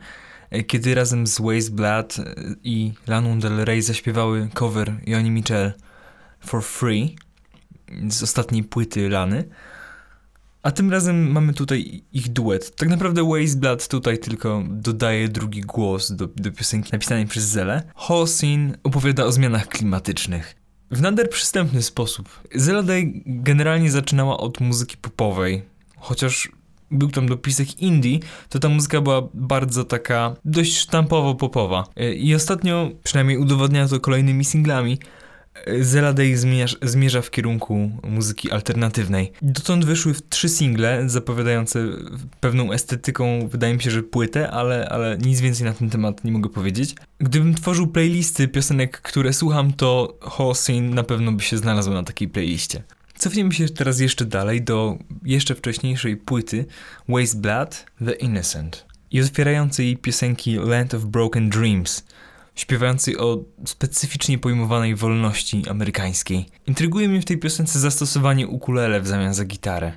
e, kiedy razem z Waste Blood e, i Laną Del Rey zaśpiewały cover Joni Mitchell For Free z ostatniej płyty Lany. A tym razem mamy tutaj ich duet. Tak naprawdę Waste Blood tutaj tylko dodaje drugi głos do, do piosenki napisanej przez Zele. Holocene opowiada o zmianach klimatycznych. W nader przystępny sposób. Zela Day generalnie zaczynała od muzyki popowej, chociaż był tam dopisek indie, to ta muzyka była bardzo taka dość sztampowo-popowa. E, I ostatnio, przynajmniej udowodnia to kolejnymi singlami, Zela Day zmierza, zmierza w kierunku muzyki alternatywnej. Dotąd wyszły trzy single zapowiadające pewną estetyką, wydaje mi się, że płytę, ale, ale nic więcej na ten temat nie mogę powiedzieć. Gdybym tworzył playlisty piosenek, które słucham, to Holocene na pewno by się znalazło na takiej playliście. Cofniemy się teraz jeszcze dalej do jeszcze wcześniejszej płyty Waste Blood, The Innocent i otwierającej piosenki Land of Broken Dreams, śpiewającej o specyficznie pojmowanej wolności amerykańskiej. Intryguje mnie w tej piosence zastosowanie ukulele w zamian za gitarę.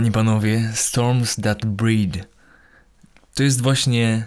Panie i panowie, Storms That Breed. To jest właśnie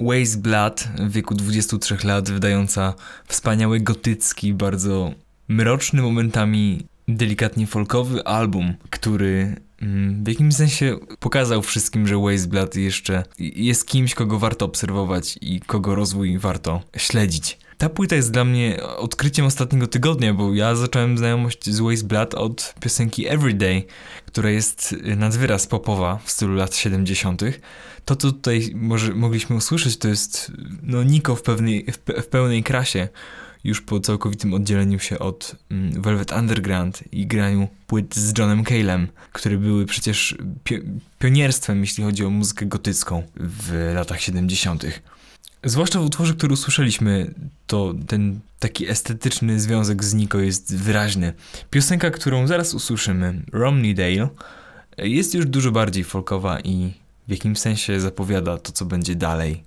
Waste Blood w wieku 23 lat, wydająca wspaniały gotycki, bardzo mroczny, momentami delikatnie folkowy album, który mm, w jakimś sensie pokazał wszystkim, że Waste Blood jeszcze jest kimś, kogo warto obserwować i kogo rozwój warto śledzić. Ta płyta jest dla mnie odkryciem ostatniego tygodnia, bo ja zacząłem znajomość z Waste Blood od piosenki Everyday, która jest nad wyraz popowa w stylu lat 70. To, co tutaj może, mogliśmy usłyszeć, to jest no, Niko w, pewnej, w, w pełnej krasie, już po całkowitym oddzieleniu się od mm, Velvet Underground i graniu płyt z Johnem Calem, które były przecież pio- pionierstwem, jeśli chodzi o muzykę gotycką w latach 70. Zwłaszcza w utworze, który usłyszeliśmy, to ten taki estetyczny związek z Nico jest wyraźny. Piosenka, którą zaraz usłyszymy, Romneydale, jest już dużo bardziej folkowa i w jakimś sensie zapowiada to, co będzie dalej.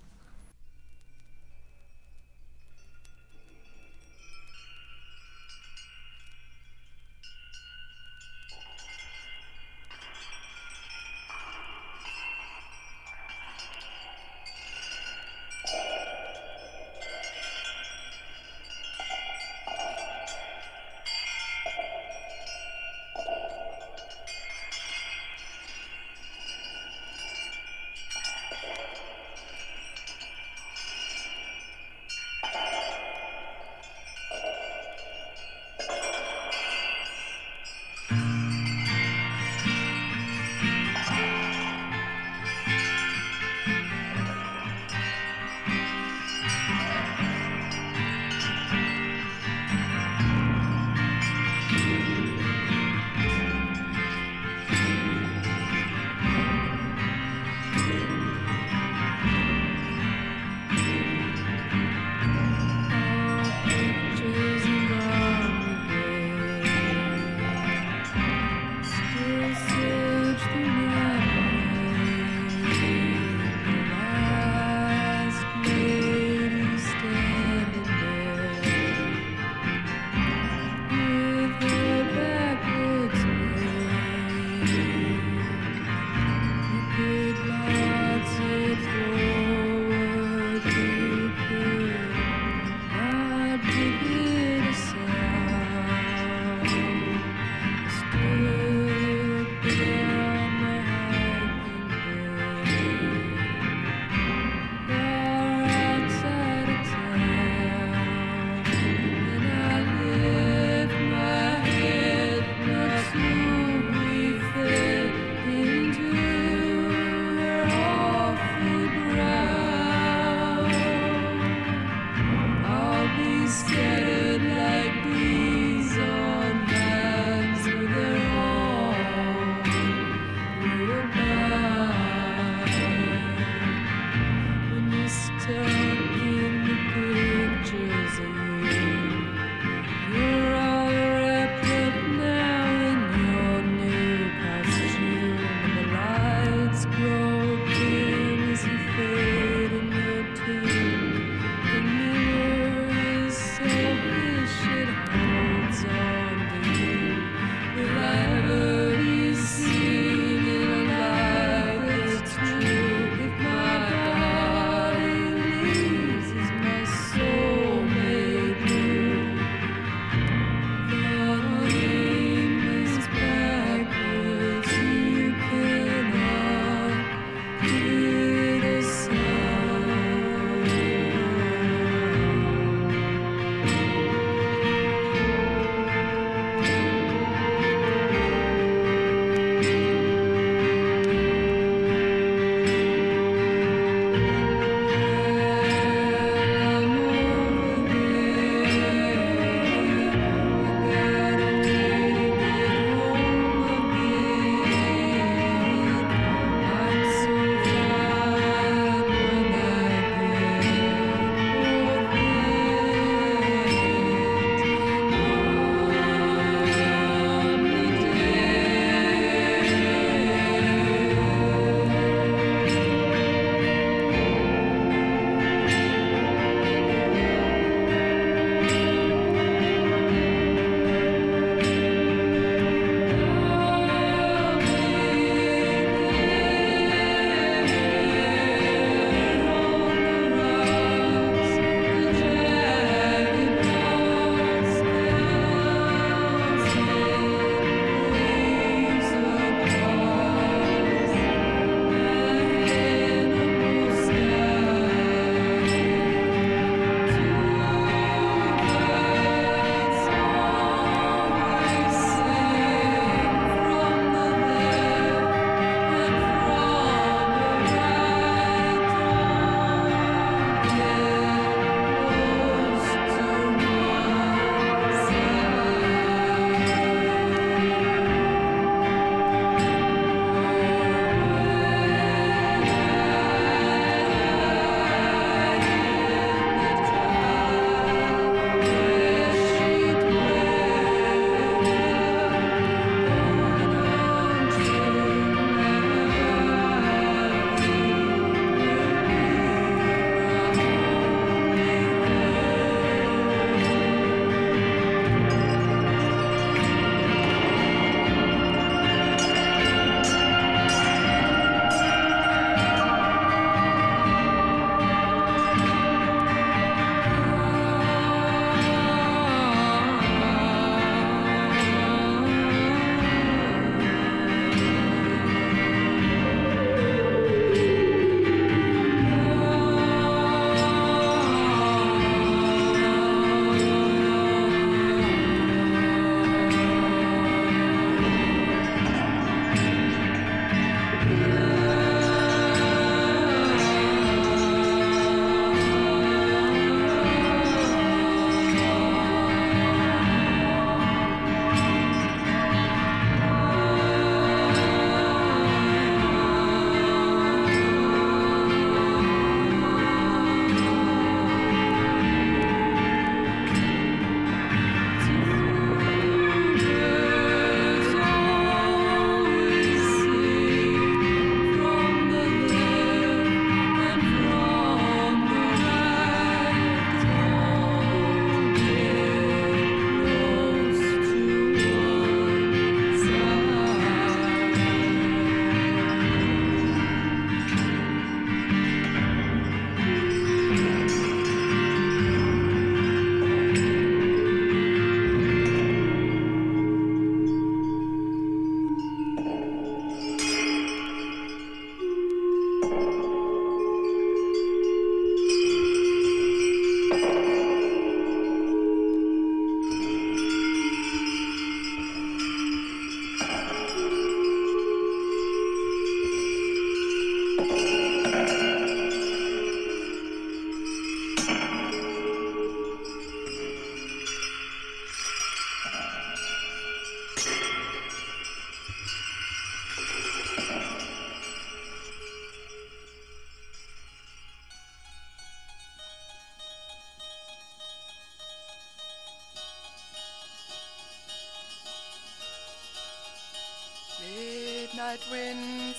that
wind.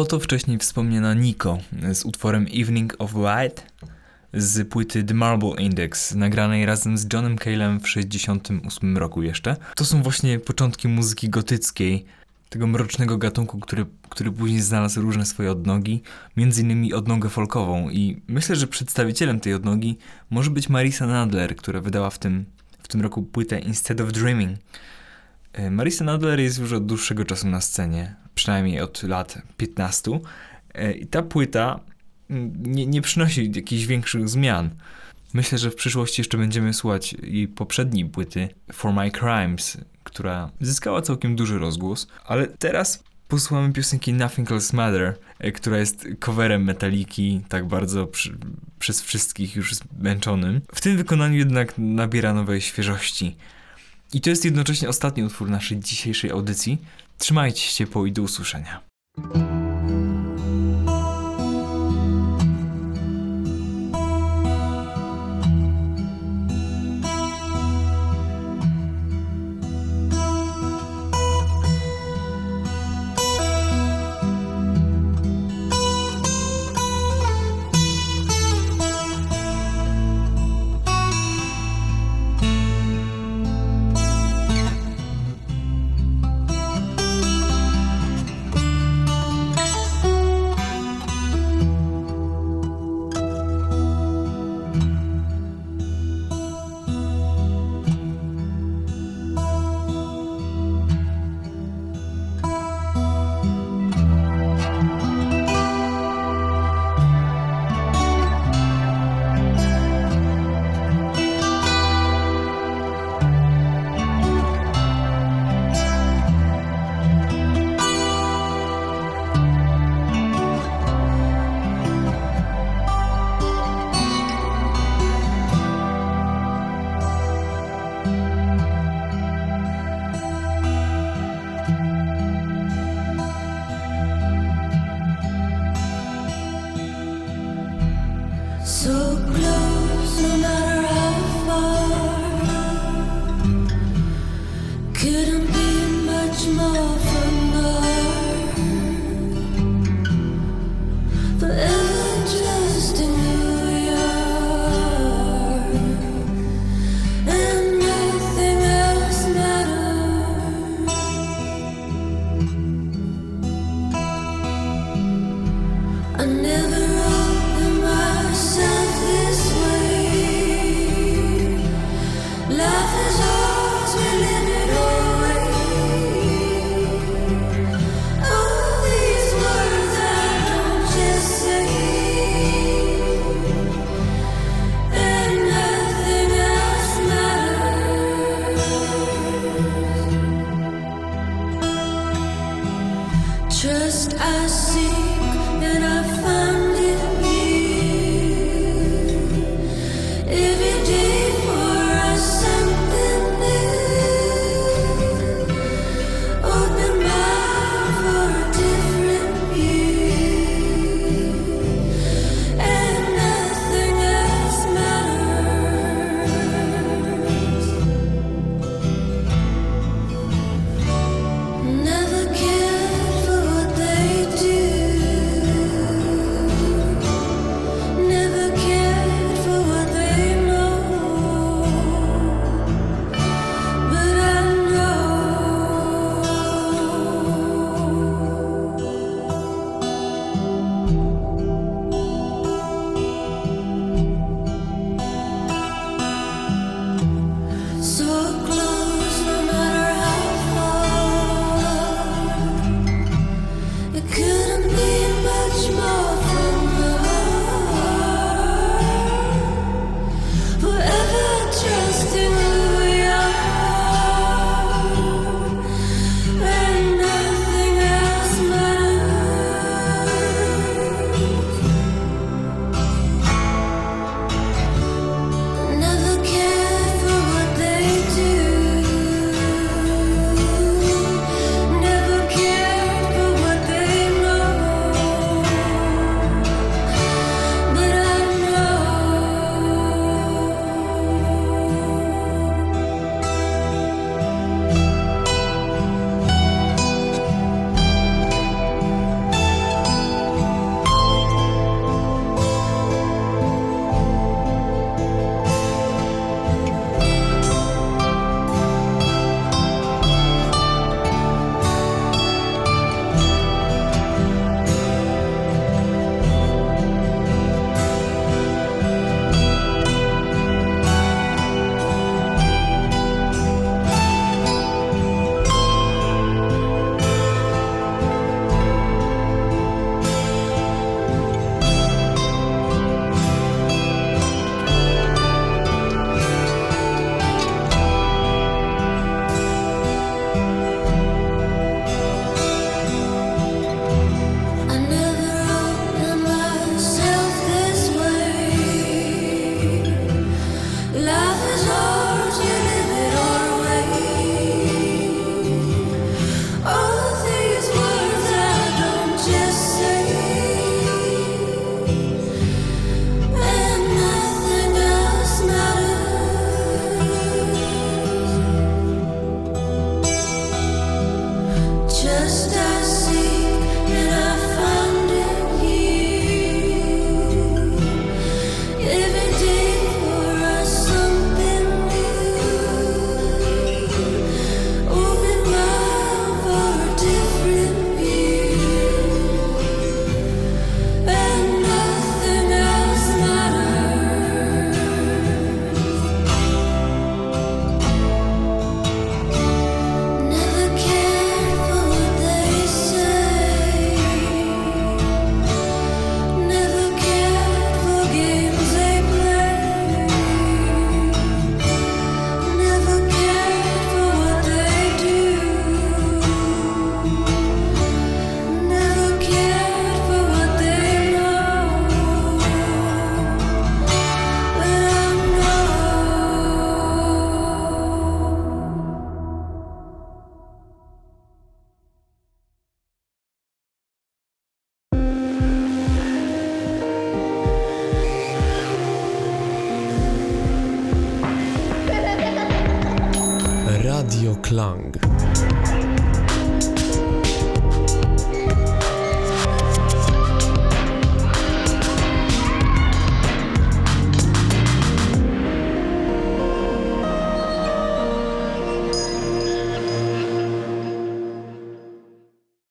Oto wcześniej wspomniana Nico z utworem Evening of Light z płyty The Marble Index, nagranej razem z Johnem Cale'em w 68 roku jeszcze. To są właśnie początki muzyki gotyckiej, tego mrocznego gatunku, który, który później znalazł różne swoje odnogi, między innymi odnogę folkową i myślę, że przedstawicielem tej odnogi może być Marisa Nadler, która wydała w tym, w tym roku płytę Instead of Dreaming. E, Marisa Nadler jest już od dłuższego czasu na scenie, przynajmniej od lat 15 e, i ta płyta mm, nie, nie przynosi jakichś większych zmian. Myślę, że w przyszłości jeszcze będziemy słuchać jej poprzedniej płyty For My Crimes, która zyskała całkiem duży rozgłos, ale teraz posłuchamy piosenki Nothing Else Matter, e, która jest coverem Metaliki, tak bardzo przy, przez wszystkich już zmęczonym. W tym wykonaniu jednak nabiera nowej świeżości. I to jest jednocześnie ostatni utwór naszej dzisiejszej audycji. Trzymajcie się ciepło i do usłyszenia.